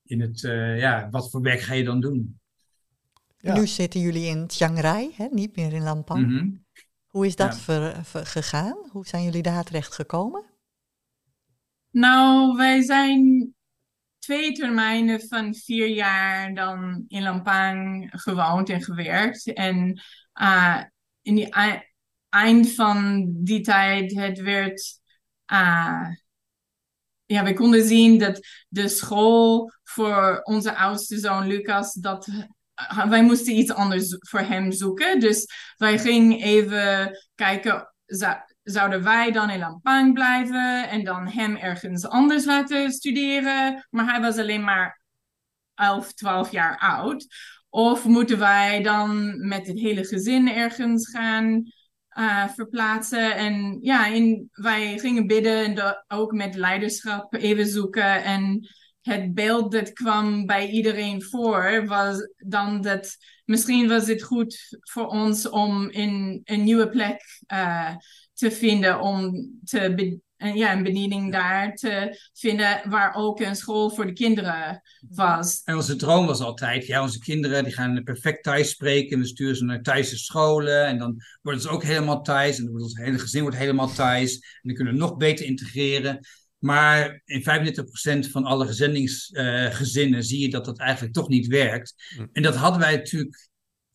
in het, uh, ja, wat voor werk ga je dan doen? Ja. Nu zitten jullie in Chiang Rai, hè? niet meer in Lampang. Mm -hmm. Hoe is dat ja. ver, ver, gegaan? Hoe zijn jullie daar terecht gekomen? Nou, wij zijn twee termijnen van vier jaar dan in Lampang gewoond en gewerkt. En uh, in die eind van die tijd, het werd... Uh, ja, we konden zien dat de school voor onze oudste zoon Lucas, dat wij moesten iets anders voor hem zoeken. Dus wij gingen even kijken, zouden wij dan in Lampang blijven en dan hem ergens anders laten studeren? Maar hij was alleen maar 11, 12 jaar oud. Of moeten wij dan met het hele gezin ergens gaan uh, verplaatsen. En ja, in, wij gingen bidden en ook met leiderschap even zoeken. En het beeld dat kwam bij iedereen voor was dan dat misschien was het goed voor ons om in een nieuwe plek uh, te vinden om te ja, een bediening daar te vinden waar ook een school voor de kinderen was. En onze droom was altijd, ja, onze kinderen die gaan perfect Thais spreken. We sturen ze naar Thaise scholen en dan worden ze ook helemaal Thais. En dan wordt ons hele gezin wordt helemaal Thais. En dan kunnen we nog beter integreren. Maar in 35% van alle gezendingsgezinnen uh, zie je dat dat eigenlijk toch niet werkt. Hm. En dat hadden wij natuurlijk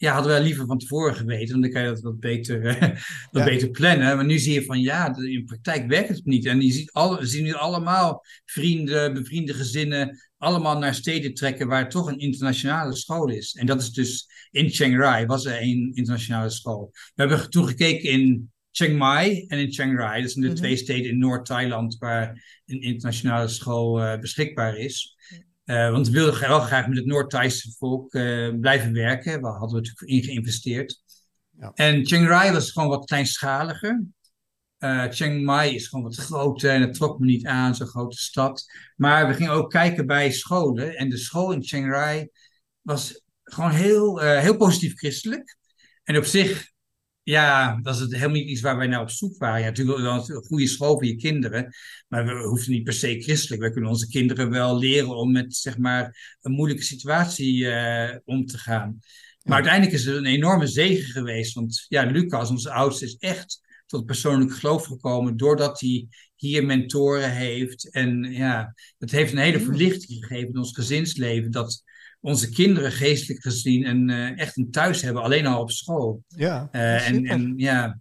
ja, hadden we liever van tevoren geweten, want dan kan je dat wat beter, uh, wat ja. beter plannen. Maar nu zie je van ja, in praktijk werkt het niet. En je ziet alle, we zien nu allemaal vrienden, bevriende gezinnen, allemaal naar steden trekken waar toch een internationale school is. En dat is dus in Chiang Rai, was er een internationale school. We hebben toen gekeken in Chiang Mai en in Chiang Rai. Dat zijn de Mhm. twee steden in Noord-Thailand waar een internationale school eh, beschikbaar is. Eh, want we wilden wel graag met het Noord-Thaise volk eh, blijven werken. Daar hadden we natuurlijk in geïnvesteerd. Ja. En Chiang Rai was gewoon wat kleinschaliger. Eh, Chiang Mai is gewoon wat groter en het trok me niet aan, zo'n grote stad. Maar we gingen ook kijken bij scholen. En de school in Chiang Rai was gewoon heel, heel positief christelijk. En op zich, ja, was het helemaal niet iets waar wij naar op zoek waren. Ja, natuurlijk wel een goede school voor je kinderen. Maar we hoefden niet per se christelijk. We kunnen onze kinderen wel leren om met, zeg maar, een moeilijke situatie eh, om te gaan. Maar uiteindelijk is het een enorme zegen geweest. Want ja, Lucas, onze oudste, is echt tot persoonlijk geloof gekomen. Doordat hij hier mentoren heeft. En ja, het heeft een hele verlichting gegeven in ons gezinsleven. Dat onze kinderen geestelijk gezien een, eh, echt een thuis hebben. Alleen al op school. Ja, Eh, en, en ja,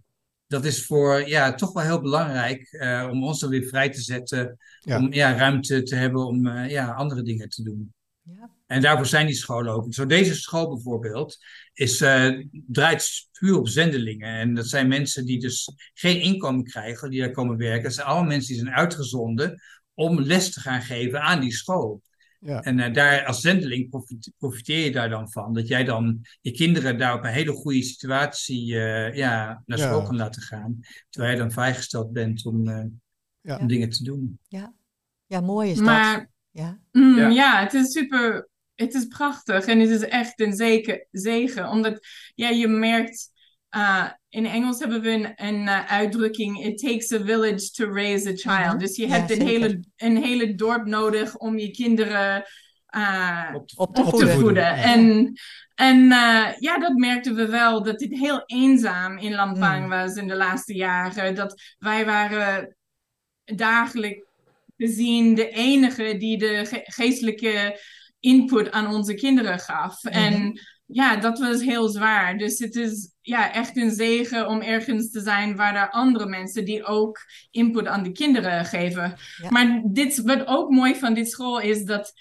dat is voor ja, toch wel heel belangrijk eh, om ons dan weer vrij te zetten. Ja. Om ja, ruimte te hebben om eh, ja, andere dingen te doen. Ja. En daarvoor zijn die scholen ook. Zo deze school bijvoorbeeld is, eh, draait puur op zendelingen. En dat zijn mensen die dus geen inkomen krijgen, die daar komen werken. Dat zijn allemaal mensen die zijn uitgezonden om les te gaan geven aan die school. Ja. En eh, daar als zendeling profite- profiteer je daar dan van. Dat jij dan je kinderen daar op een hele goede situatie eh, ja, naar Ja. school kan laten gaan. Terwijl je dan vrijgesteld bent om, eh, Ja. om dingen te doen. ja, mooi is dat. Maar Ja. Mm, Ja. ja. het is super. Het is prachtig en het is echt een zegen. zegen omdat ja, je merkt. Uh, in Engels hebben we een, een uh, uitdrukking: It takes a village to raise a child. Mhm. Dus je Ja, hebt een hele, een hele dorp nodig om je kinderen uh, Op te- Op te op te voeden. voeden. Ja. En, en uh, ja, dat merkten we wel, dat het heel eenzaam in Lampang Mm. was in de laatste jaren. Dat wij waren dagelijks gezien de enige die de ge- geestelijke input aan onze kinderen gaf. Mhm. En ja, dat was heel zwaar. Dus het is ja, echt een zegen om ergens te zijn waar er andere mensen die ook input aan de kinderen geven. Ja. Maar dit, wat ook mooi van dit school is dat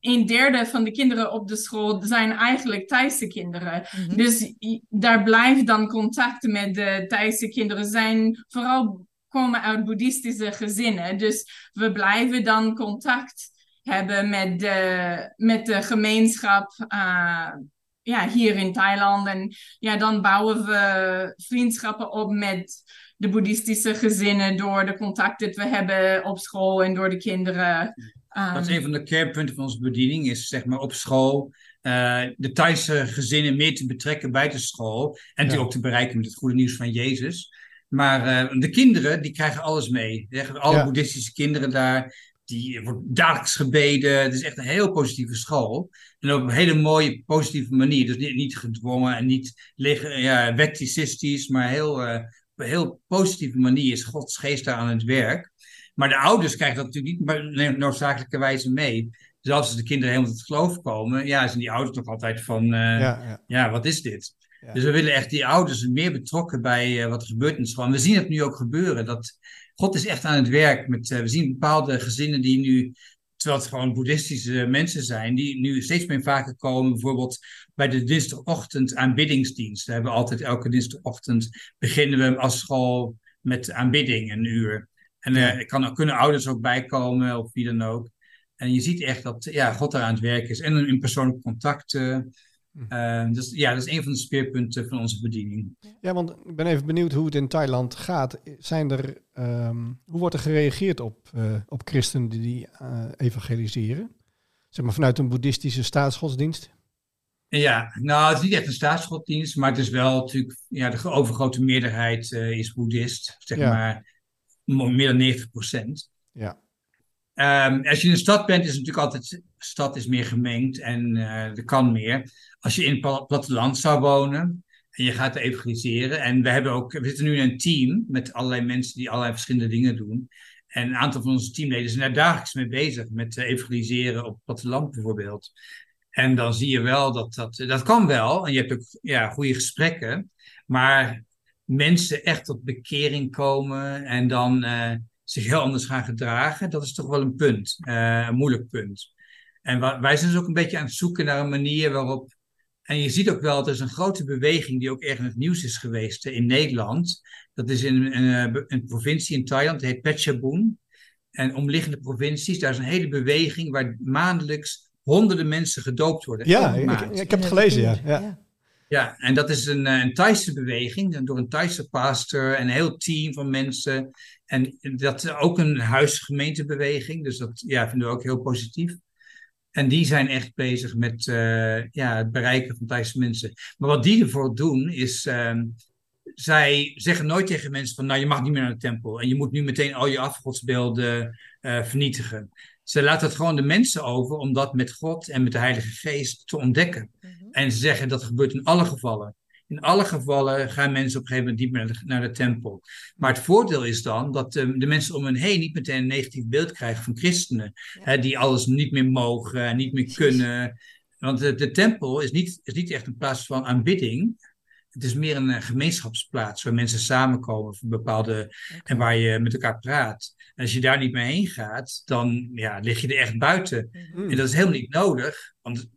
een derde van de kinderen op de school zijn eigenlijk Thaise kinderen. Mhm. Dus daar blijft dan contact met de Thaise kinderen. Zijn vooral komen uit boeddhistische gezinnen. Dus we blijven dan contact hebben met de, met de gemeenschap uh, ja, hier in Thailand. En ja, dan bouwen we vriendschappen op met de boeddhistische gezinnen door de contacten die we hebben op school en door de kinderen. Um, Dat is een van de kernpunten van onze bediening, is zeg maar op school uh, de Thaise gezinnen meer te betrekken bij de school. En Ja. natuurlijk ook te bereiken met het goede nieuws van Jezus. Maar uh, de kinderen, die krijgen alles mee. Alle Ja. boeddhistische kinderen daar, die wordt dagelijks gebeden. Het is echt een heel positieve school. En op een hele mooie, positieve manier. Dus niet, niet gedwongen en niet ja, maar heel, uh, op een heel positieve manier is Gods geest daar aan het werk. Maar de ouders krijgen dat natuurlijk niet maar noodzakelijkerwijze mee. Dus als de kinderen helemaal tot geloof komen, ja, zijn die ouders toch altijd van, uh, ja, ja, ja. wat is dit? Ja. Dus we willen echt die ouders meer betrokken bij uh, wat er gebeurt in de school. En we zien het nu ook gebeuren. Dat God is echt aan het werk. Met, uh, we zien bepaalde gezinnen die nu, terwijl het gewoon boeddhistische mensen zijn, die nu steeds meer vaker komen. Bijvoorbeeld bij de dinsdagochtend aanbiddingsdienst. We hebben altijd elke dinsdagochtend beginnen we als school met aanbidding een uur. En uh, er kan, kunnen ouders ook bijkomen of wie dan ook. En je ziet echt dat ja, God daar aan het werk is. En in persoonlijk contact. Uh, uh, dus ja, dat is een van de speerpunten van onze bediening. Ja, want ik ben even benieuwd hoe het in Thailand gaat. Zijn er, um, hoe wordt er gereageerd op, uh, op christenen die uh, evangeliseren? Zeg maar vanuit een boeddhistische staatsgodsdienst? Ja, nou, het is niet echt een staatsgodsdienst, maar het is wel natuurlijk, ja, de overgrote meerderheid uh, is boeddhist, zeg ja. maar meer dan 90 procent. Ja. Um, als je in een stad bent, is het natuurlijk altijd, stad is meer gemengd en uh, er kan meer. Als je in het platteland zou wonen en je gaat evangeliseren, en we hebben ook, we zitten nu in een team met allerlei mensen die allerlei verschillende dingen doen. En een aantal van onze teamleden zijn daar dagelijks mee bezig, met uh, evangeliseren op het platteland bijvoorbeeld. En dan zie je wel dat dat, dat kan wel. En je hebt ook ja, goede gesprekken. Maar mensen echt tot bekering komen en dan uh, zich heel anders gaan gedragen, dat is toch wel een punt. Een moeilijk punt. En wij zijn dus ook een beetje aan het zoeken naar een manier waarop En je ziet ook wel, dat er is een grote beweging die ook erg in het nieuws is geweest in Nederland. Dat is in een, een provincie in Thailand, die heet Phetchabun. En omliggende provincies, daar is een hele beweging waar maandelijks honderden mensen gedoopt worden. Ja, ik, ik, heb het gelezen, ja. ja. Ja, en dat is een, een Thaise beweging, door een Thaise pastor en een heel team van mensen. En dat is ook een huisgemeentebeweging, dus dat ja, vinden we ook heel positief. En die zijn echt bezig met uh, ja, het bereiken van Thaise mensen. Maar wat die ervoor doen, is. Uh, zij zeggen nooit tegen mensen van, nou je mag niet meer naar de tempel. En je moet nu meteen al je afgodsbeelden uh, vernietigen. Ze laten het gewoon de mensen over om dat met God en met de Heilige Geest te ontdekken. Mm -hmm. En ze zeggen dat gebeurt in alle gevallen. In alle gevallen gaan mensen op een gegeven moment niet meer naar de, tempel. Maar het voordeel is dan dat de, de, mensen om hen heen niet meteen een negatief beeld krijgen van christenen. Ja. Hè, die alles niet meer mogen, niet meer kunnen. Want de, de tempel is niet, is niet echt een plaats van aanbidding. Het is meer een gemeenschapsplaats waar mensen samenkomen voor bepaalde. Okay. en waar je met elkaar praat. En als je daar niet mee heen gaat, dan ja, lig je er echt buiten. Mm. En dat is helemaal niet nodig. Want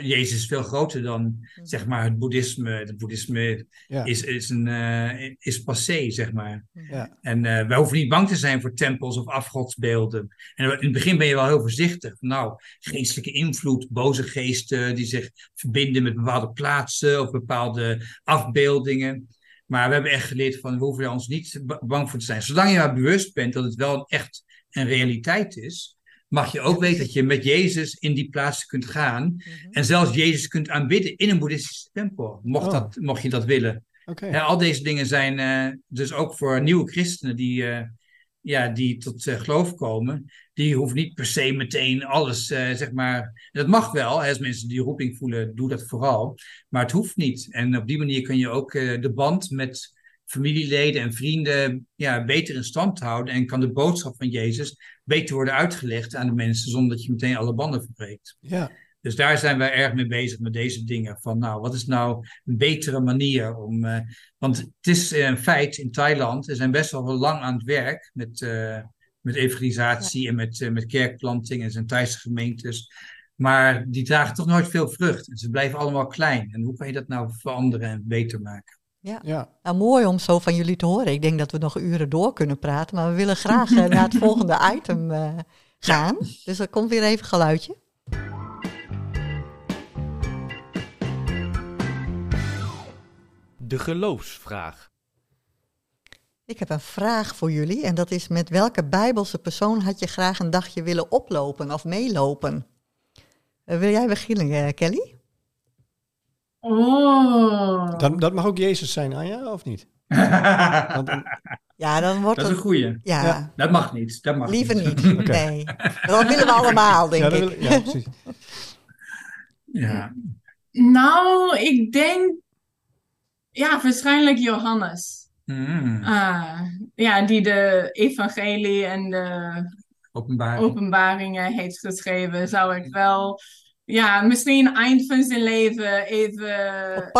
Jezus is veel groter dan zeg maar, het boeddhisme. Het boeddhisme ja. is, is, een, uh, is passé, zeg maar. Ja. En uh, wij hoeven niet bang te zijn voor tempels of afgodsbeelden. En in het begin ben je wel heel voorzichtig. Nou, geestelijke invloed, boze geesten die zich verbinden met bepaalde plaatsen of bepaalde afbeeldingen. Maar we hebben echt geleerd van we hoeven er ons niet bang voor te zijn. Zolang je maar bewust bent dat het wel echt een realiteit is, mag je ook weten dat je met Jezus in die plaatsen kunt gaan. Mm -hmm. En zelfs Jezus kunt aanbidden in een boeddhistische tempel, mocht, oh. dat, mocht je dat willen. Okay. Ja, al deze dingen zijn uh, dus ook voor nieuwe christenen die, uh, ja, die tot uh, geloof komen. Die hoeven niet per se meteen alles, zeg maar. Dat mag wel, hè, als mensen die roeping voelen, doe dat vooral. Maar het hoeft niet. En op die manier kun je ook de band met familieleden en vrienden ja, beter in stand houden. En kan de boodschap van Jezus beter worden uitgelegd aan de mensen zonder dat je meteen alle banden verbreekt. Ja. Dus daar zijn wij erg mee bezig met deze dingen. Van nou, wat is nou een betere manier om. Uh, want het is een feit in Thailand, er zijn best wel lang aan het werk met, uh, met evangelisatie ja. en met, uh, met kerkplanting. En zijn Thaise gemeentes. Maar die dragen toch nooit veel vrucht. En ze blijven allemaal klein. En hoe kan je dat nou veranderen en beter maken? Ja. ja. Nou, mooi om zo van jullie te horen. Ik denk dat we nog uren door kunnen praten, maar we willen graag uh, naar het volgende item uh, gaan. Dus er komt weer even geluidje. De geloofsvraag. Ik heb een vraag voor jullie en dat is met welke bijbelse persoon had je graag een dagje willen oplopen of meelopen? Uh, wil jij beginnen, Kelly? Oh. Dat, dat mag ook Jezus zijn, Anja, of niet? Want, ja, dan wordt dat is een goeie. Ja. ja. Dat mag niet. Dat mag Liever niet. niet. Okay. Nee. Dat willen we allemaal, denk ja, ik. Wil, ja, precies. ja. Nou, ik denk... Ja, waarschijnlijk Johannes. Mm. Uh, ja, die de evangelie en de Openbaring. openbaringen heeft geschreven. Zou ik wel ja, misschien eind van zijn leven even,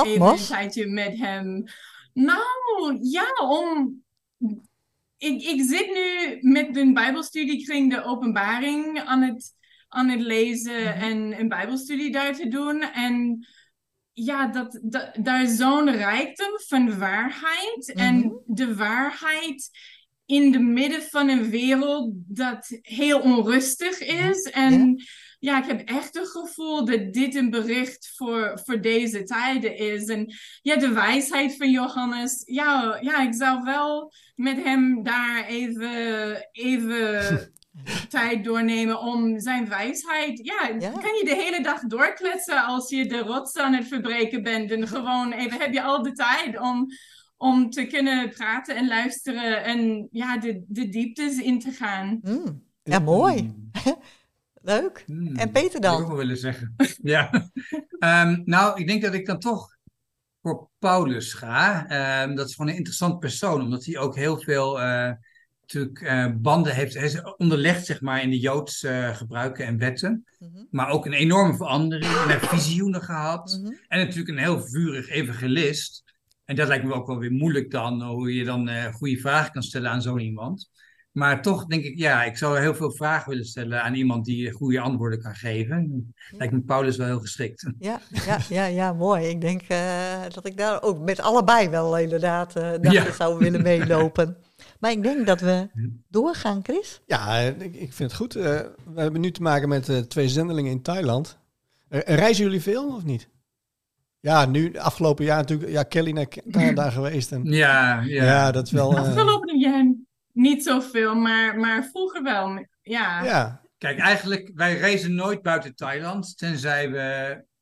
even een tijdje met hem. Nou, ja, om. Ik, ik zit nu met een Bijbelstudiekring de openbaring aan het, aan het lezen mm -hmm. en een Bijbelstudie daar te doen. En ja, dat, dat, daar is zo'n rijkdom van waarheid. Mm -hmm. En de waarheid in de midden van een wereld dat heel onrustig is. En. Yeah ja, ik heb echt het gevoel dat dit een bericht voor, voor deze tijden is. En ja, de wijsheid van Johannes. Ja, ja ik zou wel met hem daar even, even tijd doornemen om zijn wijsheid. Ja, ja, kan je de hele dag doorkletsen als je de rots aan het verbreken bent. En gewoon even heb je al de tijd om, om te kunnen praten en luisteren en ja, de, de dieptes in te gaan. Mm. Ja, mooi. Leuk. Hmm, en Peter dan? Dat ik ook wel willen zeggen. ja. um, nou, ik denk dat ik dan toch voor Paulus ga. Um, dat is gewoon een interessant persoon, omdat hij ook heel veel uh, natuurlijk, uh, banden heeft. Hij is onderlegd zeg maar, in de Joodse uh, gebruiken en wetten. Mm -hmm. Maar ook een enorme verandering. En hij heeft visioenen gehad. Mm -hmm. En natuurlijk een heel vurig evangelist. En dat lijkt me ook wel weer moeilijk dan, hoe je dan goede vragen kan stellen aan zo iemand. Maar toch denk ik, ja, ik zou heel veel vragen willen stellen aan iemand die goede antwoorden kan geven. Lijkt me Paulus wel heel geschikt. Ja, ja, ja, ja mooi. Ik denk uh, dat ik daar ook met allebei wel inderdaad uh, Ja. zou willen meelopen. Maar ik denk dat we doorgaan, Chris. Ja, eh, ik, ik vind het goed. Eh, we hebben nu te maken met eh, twee zendelingen in Thailand. Eh, reizen jullie veel of niet? Ja, nu, afgelopen jaar natuurlijk, ja, Kelly naar Canada geweest. En, Ja, ja. ja. dat is wel... eh, Afgelopen jaar niet zoveel, maar, maar vroeger wel. Ja. ja, Kijk, eigenlijk, wij reizen nooit buiten Thailand, tenzij we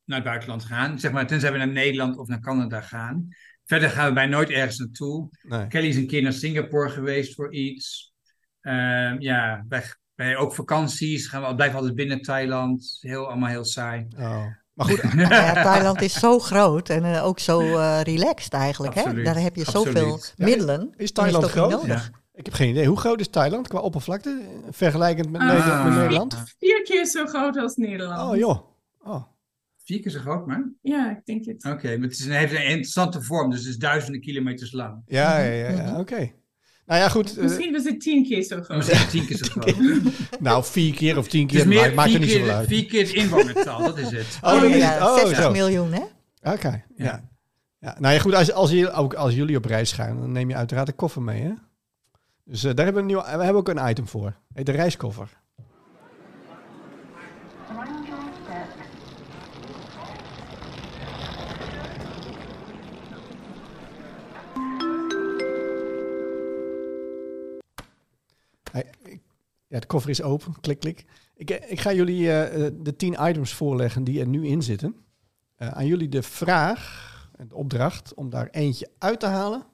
naar het buitenland gaan. Zeg maar, tenzij we naar Nederland of naar Canada gaan. Verder gaan wij nooit ergens naartoe. nee. Kelly is een keer naar Singapore geweest voor iets. Ehm, ja, wij, wij ook vakanties. Gaan we, blijven altijd binnen Thailand. Heel, allemaal heel saai. Oh. Maar goed, ja, Thailand is zo groot en eh, ook zo eh, relaxed eigenlijk. Hè? Daar heb je zoveel middelen. Is Thailand niet groot? nodig. Ik heb geen idee. Hoe groot is Thailand qua oppervlakte? Vergelijkend met, Ah. Nederland, met Nederland? Vier keer zo groot als Nederland. Oh joh. Oh. Vier keer zo groot, maar. Ja, ik denk het. Oké, maar het is een, heeft een interessante vorm, dus het is duizenden kilometers lang. Ja, ja, ja, ja, oké. Nou ja, goed. eh, Misschien was het tien keer zo groot. Misschien tien keer zo groot. nou, vier keer of tien Het keer, meer maakt, er vier, niet zoveel uit. vier keer het inwonertal, dat is het. Oh, dat is ja, het. Oh, 60 zo. miljoen, hè? Oké, ja. Ja. ja. Nou ja, goed, als, als, je, ook als jullie op reis gaan, dan neem je uiteraard een koffer mee, hè? Dus eh, daar hebben we, nieuw, we hebben ook een item voor. Heet de reiskoffer. Ja, de koffer is open. Klik, klik. Ik, eh, ik ga jullie eh, de tien items voorleggen die er nu in zitten. Aan jullie de vraag en de opdracht om daar eentje uit te halen.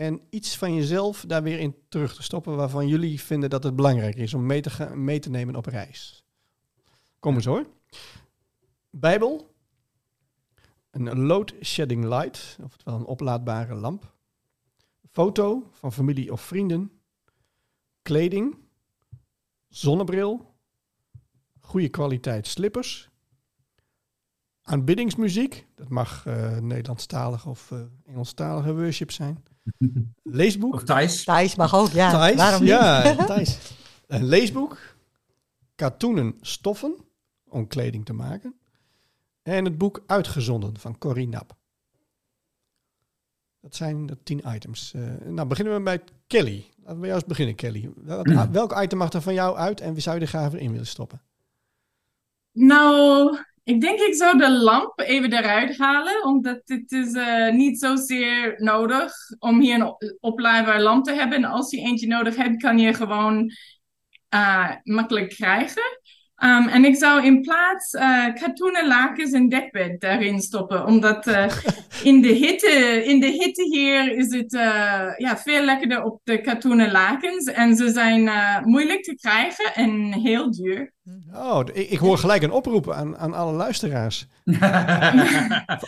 En iets van jezelf daar weer in terug te stoppen waarvan jullie vinden dat het belangrijk is om mee te, gaan, mee te nemen op reis. Kom eens hoor. Bijbel. Een load shedding light, oftewel een oplaadbare lamp. Foto van familie of vrienden. Kleding. Zonnebril. Goede kwaliteit slippers. Aanbiddingsmuziek. Dat mag eh Nederlandstalige of eh Engelstalige worship zijn. Leesboek. Of Thijs. Thijs mag ook, ja. Thijs, Waarom niet? ja, Thijs. Een leesboek. Katoenen stoffen om kleding te maken. En het boek Uitgezonden van Corrie Nap. Dat zijn de tien items. Eh, nou, beginnen we bij Kelly. Laten we bij jou eens beginnen, Kelly. Welk, welk item mag er van jou uit en wie zou je er graag weer in willen stoppen? Nou, ik denk ik zou de lamp even eruit halen, omdat het is eh, niet zozeer nodig om hier een op- oplaadbare lamp te hebben. En als je eentje nodig hebt, kan je gewoon eh, makkelijk krijgen. Um, en ik zou in plaats eh katoenen lakens en dekbed daarin stoppen, omdat eh, in, de hitte, in de hitte hier is het eh, ja, veel lekkerder op de katoenen lakens. En ze zijn eh, moeilijk te krijgen en heel duur. Oh, ik, ik hoor gelijk een oproep aan, aan alle luisteraars.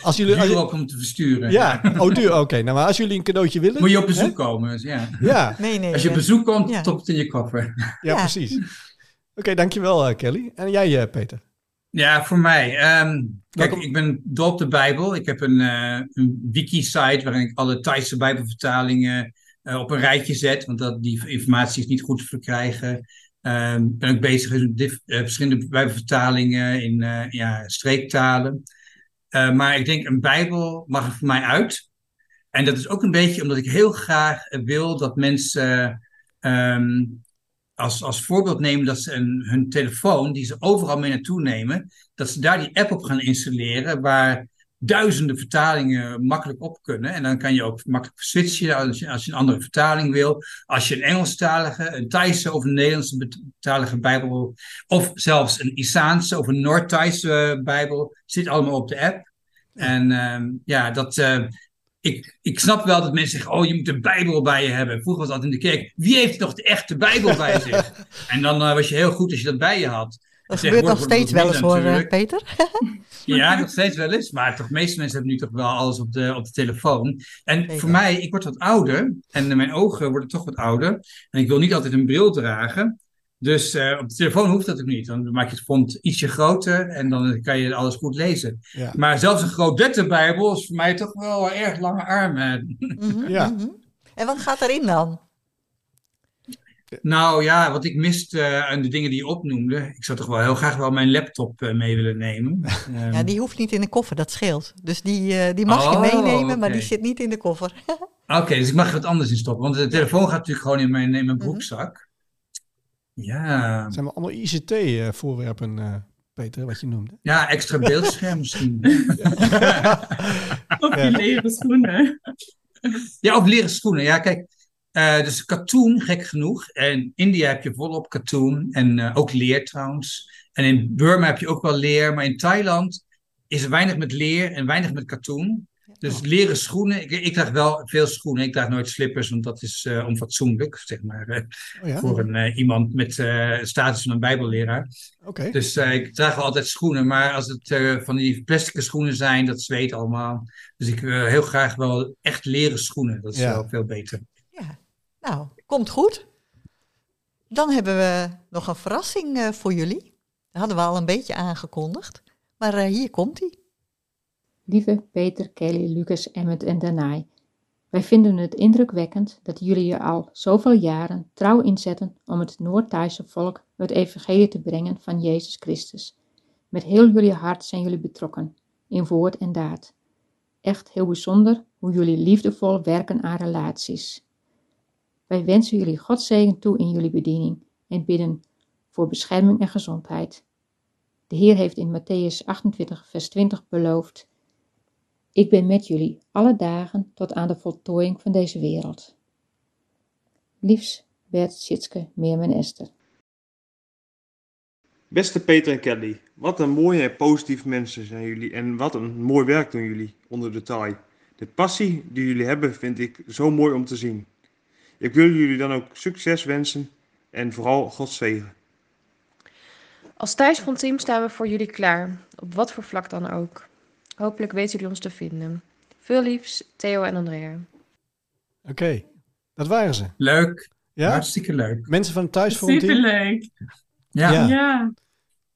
Als jullie, als ook om te versturen. ja, oh duur, oké. Nou, maar als jullie een cadeautje willen... Moet je op bezoek hè? komen. dus ja. Ja, Nee, nee. Als je op bezoek komt, ja. top het in je koffer. ja, Ja. precies. Oké, dankjewel eh, Kelly. En jij eh, Peter? Ja, voor mij. ehm, kijk, Welkom. ik ben dol op de Bijbel. Ik heb een, eh, een wiki-site waarin ik alle Thaise Bijbelvertalingen op een rijtje zet, want dat, die informatie is niet goed te verkrijgen. Ehm, Ik ben ook bezig met dif- verschillende Bijbelvertalingen in ja, streektalen. Maar ik denk, een Bijbel mag er voor mij uit. En dat is ook een beetje omdat ik heel graag wil dat mensen ehm, als, als voorbeeld nemen dat ze een, hun telefoon, die ze overal mee naartoe nemen, dat ze daar die app op gaan installeren, waar duizenden vertalingen makkelijk op kunnen. En dan kan je ook makkelijk switchen als je, als je een andere vertaling wil. Als je een Engelstalige, een Thaise of een Nederlandse betalige Bijbel, of zelfs een Isaanse of een Noord-Thaise Bijbel, zit allemaal op de app. En ehm, ja, dat. eh, ik, ik snap wel dat mensen zeggen: Oh, je moet een Bijbel bij je hebben. Vroeger was dat in de kerk. Wie heeft nog de echte Bijbel bij zich? En dan eh, was je heel goed als je dat bij je had. Dat gebeurt nog steeds wel eens hoor, eh, natuurlijk. Peter. Ja, nog steeds wel eens. Maar toch, de meeste mensen hebben nu toch wel alles op de, op de telefoon. En voor mij, ik word wat ouder. En mijn ogen worden toch wat ouder. En ik wil niet altijd een bril dragen. Dus eh, op de telefoon hoeft dat ook niet. Dan maak je het font ietsje groter en dan kan je alles goed lezen. Ja. Maar zelfs een groot letterbijbel is voor mij toch wel erg lange armen. Mhm, Ja. mhm. En wat gaat erin dan? Nou ja, wat ik miste aan de dingen die je opnoemde. Ik zou toch wel heel graag wel mijn laptop eh, mee willen nemen. Ja, Ehm, die hoeft niet in de koffer, dat scheelt. Dus die, eh, die mag je Oh, meenemen, maar die zit niet in de koffer. Oké, dus ik mag er wat anders in stoppen. Want de telefoon gaat natuurlijk gewoon in mijn, in mijn Mhm. broekzak. Ja. Het zijn wel allemaal ICT-voorwerpen, eh, Peter, wat je noemde. ja, extra beeldscherm misschien. Of leren schoenen. Ja, of leren schoenen. Ja, kijk. eh, dus katoen, gek genoeg. En India heb je volop katoen. En eh, ook leer trouwens. En in Burma heb je ook wel leer. Maar in Thailand is er weinig met leer en weinig met katoen. Dus leren schoenen. Ik, ik draag wel veel schoenen. Ik draag nooit slippers, want dat is eh, onfatsoenlijk, zeg maar. eh, Oh ja? Voor een, eh, iemand met eh status van een bijbelleraar. Oké. Dus eh, ik draag wel altijd schoenen. Maar als het eh, van die plastic schoenen zijn, dat zweet allemaal. Dus ik wil heel graag wel echt leren schoenen. Dat is Ja. wel veel beter. Ja, nou, komt goed. Dan hebben we nog een verrassing eh, voor jullie. Dat hadden we al een beetje aangekondigd. Maar eh, hier komt hij. Lieve Peter, Kelly, Lucas, Emmet en Danai, wij vinden het indrukwekkend dat jullie je al zoveel jaren trouw inzetten om het Noord-Thaise volk het evangelie te brengen van Jezus Christus. Met heel jullie hart zijn jullie betrokken, in woord en daad. Echt heel bijzonder hoe jullie liefdevol werken aan relaties. Wij wensen jullie God zegen toe in jullie bediening en bidden voor bescherming en gezondheid. De Heer heeft in Matthäus 28, vers 20 beloofd: Ik ben met jullie alle dagen tot aan de voltooiing van deze wereld. Liefs, Bert, Tjitske, Meerm en Esther. Beste Peter en Kelly, wat een mooie en positieve mensen zijn jullie en wat een mooi werk doen jullie onder de taai. De passie die jullie hebben vind ik zo mooi om te zien. Ik wil jullie dan ook succes wensen en vooral God zegen. Als thuisfrontteam staan we voor jullie klaar, op wat voor vlak dan ook. Hopelijk weten jullie ons te vinden. Veel liefs, Theo en Andrea. Oké, dat waren ze. Leuk. Ja? Hartstikke leuk. Mensen van Thuisfront? Superleuk. Ja. Ja. Ja.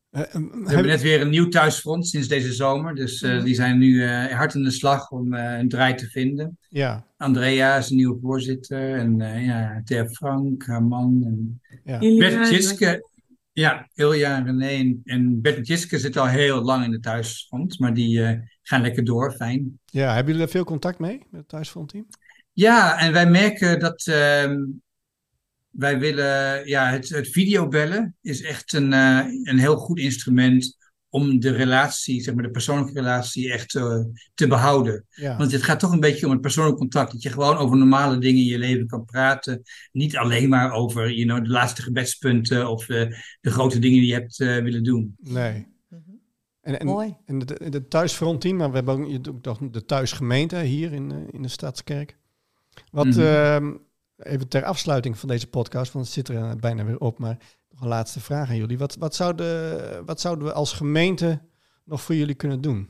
Eh, eh, We hebben net weer een nieuw thuisfront sinds deze zomer. Dus eh, die zijn nu eh, hard in de slag om eh, een draai te vinden. Ja, Andrea is een nieuwe voorzitter. En eh ja, Thea Frank, haar man. En ja. Bert Jiske. Ja, Ilja en René. En, Bert Jiske zitten al heel lang in de thuisfront. Maar die eh, gaan lekker door, fijn. ja, hebben jullie er veel contact mee met het Thuisfront Team? Ja, en wij merken dat ehm, wij willen, ja, het, het videobellen is echt een, eh, een heel goed instrument om de relatie, zeg maar de persoonlijke relatie echt eh, te behouden. Ja, Want het gaat toch een beetje om het persoonlijk contact, dat je gewoon over normale dingen in je leven kan praten. Niet alleen maar over you know, de laatste gebedspunten of eh, de grote dingen die je hebt eh, willen doen. nee. En, en, Mooi. en de, de Thuisfront Team, maar we hebben ook, de thuisgemeente hier in, in de Stadskerk. Wat, Mhm. ehm, even ter afsluiting van deze podcast, want het zit er bijna weer op, maar nog een laatste vraag aan jullie. Wat, wat, zouden, wat zouden we als gemeente nog voor jullie kunnen doen?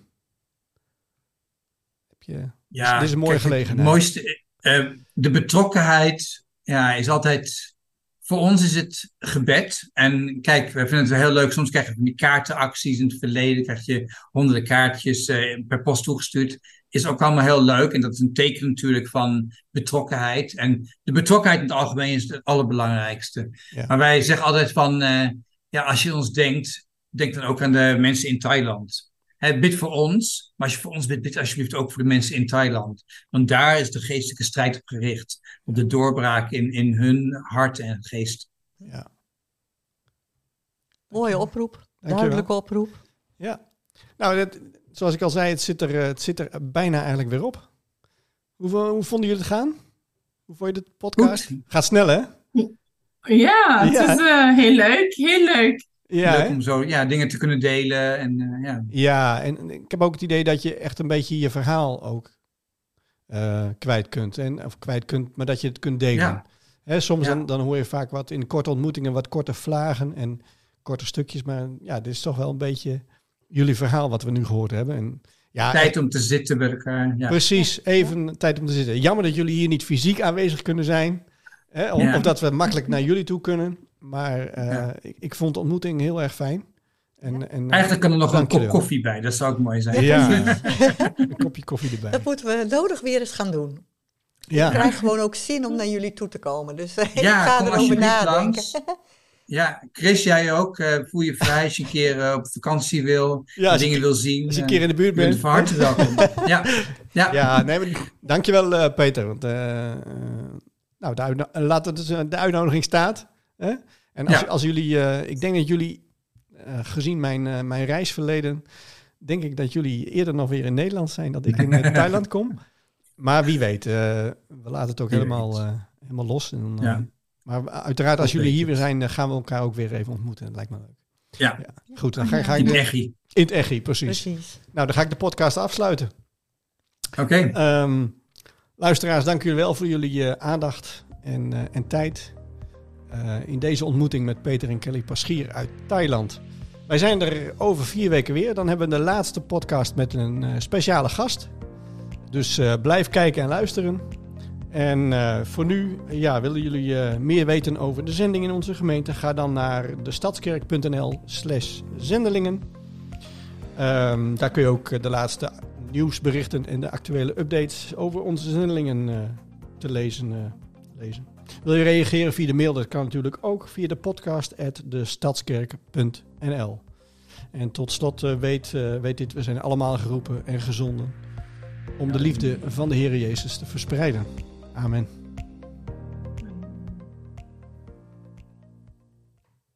Heb je... Ja, Dit is een mooie kijk, het gelegenheid. mooiste, eh, de betrokkenheid ja, is altijd. Voor ons is het gebed. En kijk, we vinden het wel heel leuk. Soms krijg je van die kaartenacties in het verleden. Krijg je honderden kaartjes eh, per post toegestuurd. Is ook allemaal heel leuk. En dat is een teken natuurlijk van betrokkenheid. En de betrokkenheid in het algemeen is het allerbelangrijkste. Ja. Maar wij zeggen altijd van. eh, ja, als je ons denkt, denk dan ook aan de mensen in Thailand. Hè, bid voor ons, maar als je voor ons bidt, bid alsjeblieft ook voor de mensen in Thailand. Want daar is de geestelijke strijd op gericht. Op de doorbraak in, in hun hart en geest. Ja. Mooie oproep. Duidelijke oproep. Ja, nou, dat, zoals ik al zei, het zit, er, eh, het zit er bijna eigenlijk weer op. Hoe, hoe vonden jullie het gaan? Hoe vond je de podcast? Goed. Gaat snel, hè? Ja, het Ja. is eh, heel leuk. Heel leuk. Ja, Leuk om zo ja, dingen te kunnen delen. En, eh, ja. ja, en ik heb ook het idee dat je echt een beetje je verhaal ook eh, kwijt kunt. En, of kwijt kunt, maar dat je het kunt delen. Ja. Hè, soms Ja. dan, dan hoor je vaak wat in korte ontmoetingen, wat korte vlagen en korte stukjes. Maar ja, dit is toch wel een beetje jullie verhaal wat we nu gehoord hebben. En, ja, Tijd om te zitten bij elkaar. Ja. Precies, even tijd om te zitten. Jammer dat jullie hier niet fysiek aanwezig kunnen zijn. Hè, of, Ja. of dat we makkelijk naar jullie toe kunnen. Maar eh, Ja. ik, ik vond de ontmoeting heel erg fijn. En, en, Eigenlijk kan er nog een kop koffie bij. Dat zou ook mooi zijn. Ja, een kopje koffie erbij. Dat moeten we nodig weer eens gaan doen. Ja. Ik krijg gewoon ook zin om naar jullie toe te komen. Dus eh, ik Ja, ga kom erover nadenken. langs. Ja, Chris, jij ook. eh, voel je vrij als je een keer eh, op vakantie wil, Ja, dingen ik- wil zien. Als je een eh, keer in de buurt bent van harte welkom. ja, ja. Ja, nee, maar dankjewel Peter. Want, nou, de, uitno- dus, de uitnodiging staat. Hè? En als, Ja. als jullie, ik denk dat jullie, gezien mijn, mijn reisverleden, denk ik dat jullie eerder nog weer in Nederland zijn dan ik in Thailand kom. Maar wie weet, we laten het ook helemaal, helemaal los. En, Ja. Maar uiteraard, als jullie hier weer het. zijn, eh, gaan we elkaar ook weer even ontmoeten. Dat lijkt me leuk. Ja. Goed, dan ga, ga ik In de- Echi. in het Echi, precies. Precies. Nou, dan ga ik de podcast afsluiten. Oké, Ehm, luisteraars, dank jullie wel voor jullie eh, aandacht en, eh, en tijd. eh, in deze ontmoeting met Peter en Kelly Paschier uit Thailand. Wij zijn er over vier weken weer. Dan hebben we de laatste podcast met een eh, speciale gast. Dus eh, blijf kijken en luisteren. En eh, voor nu, ja, willen jullie eh, meer weten over de zending in onze gemeente? Ga dan naar destadskerk.nl slash zendelingen. Ehm, daar kun je ook eh, de laatste nieuwsberichten en de actuele updates over onze zendelingen te lezen, lezen. Wil je reageren via de mail? Dat kan natuurlijk ook via de podcast at destadskerk.nl. En tot slot weet, weet dit, we zijn allemaal geroepen en gezonden om de liefde van de Heer Jezus te verspreiden. Amen.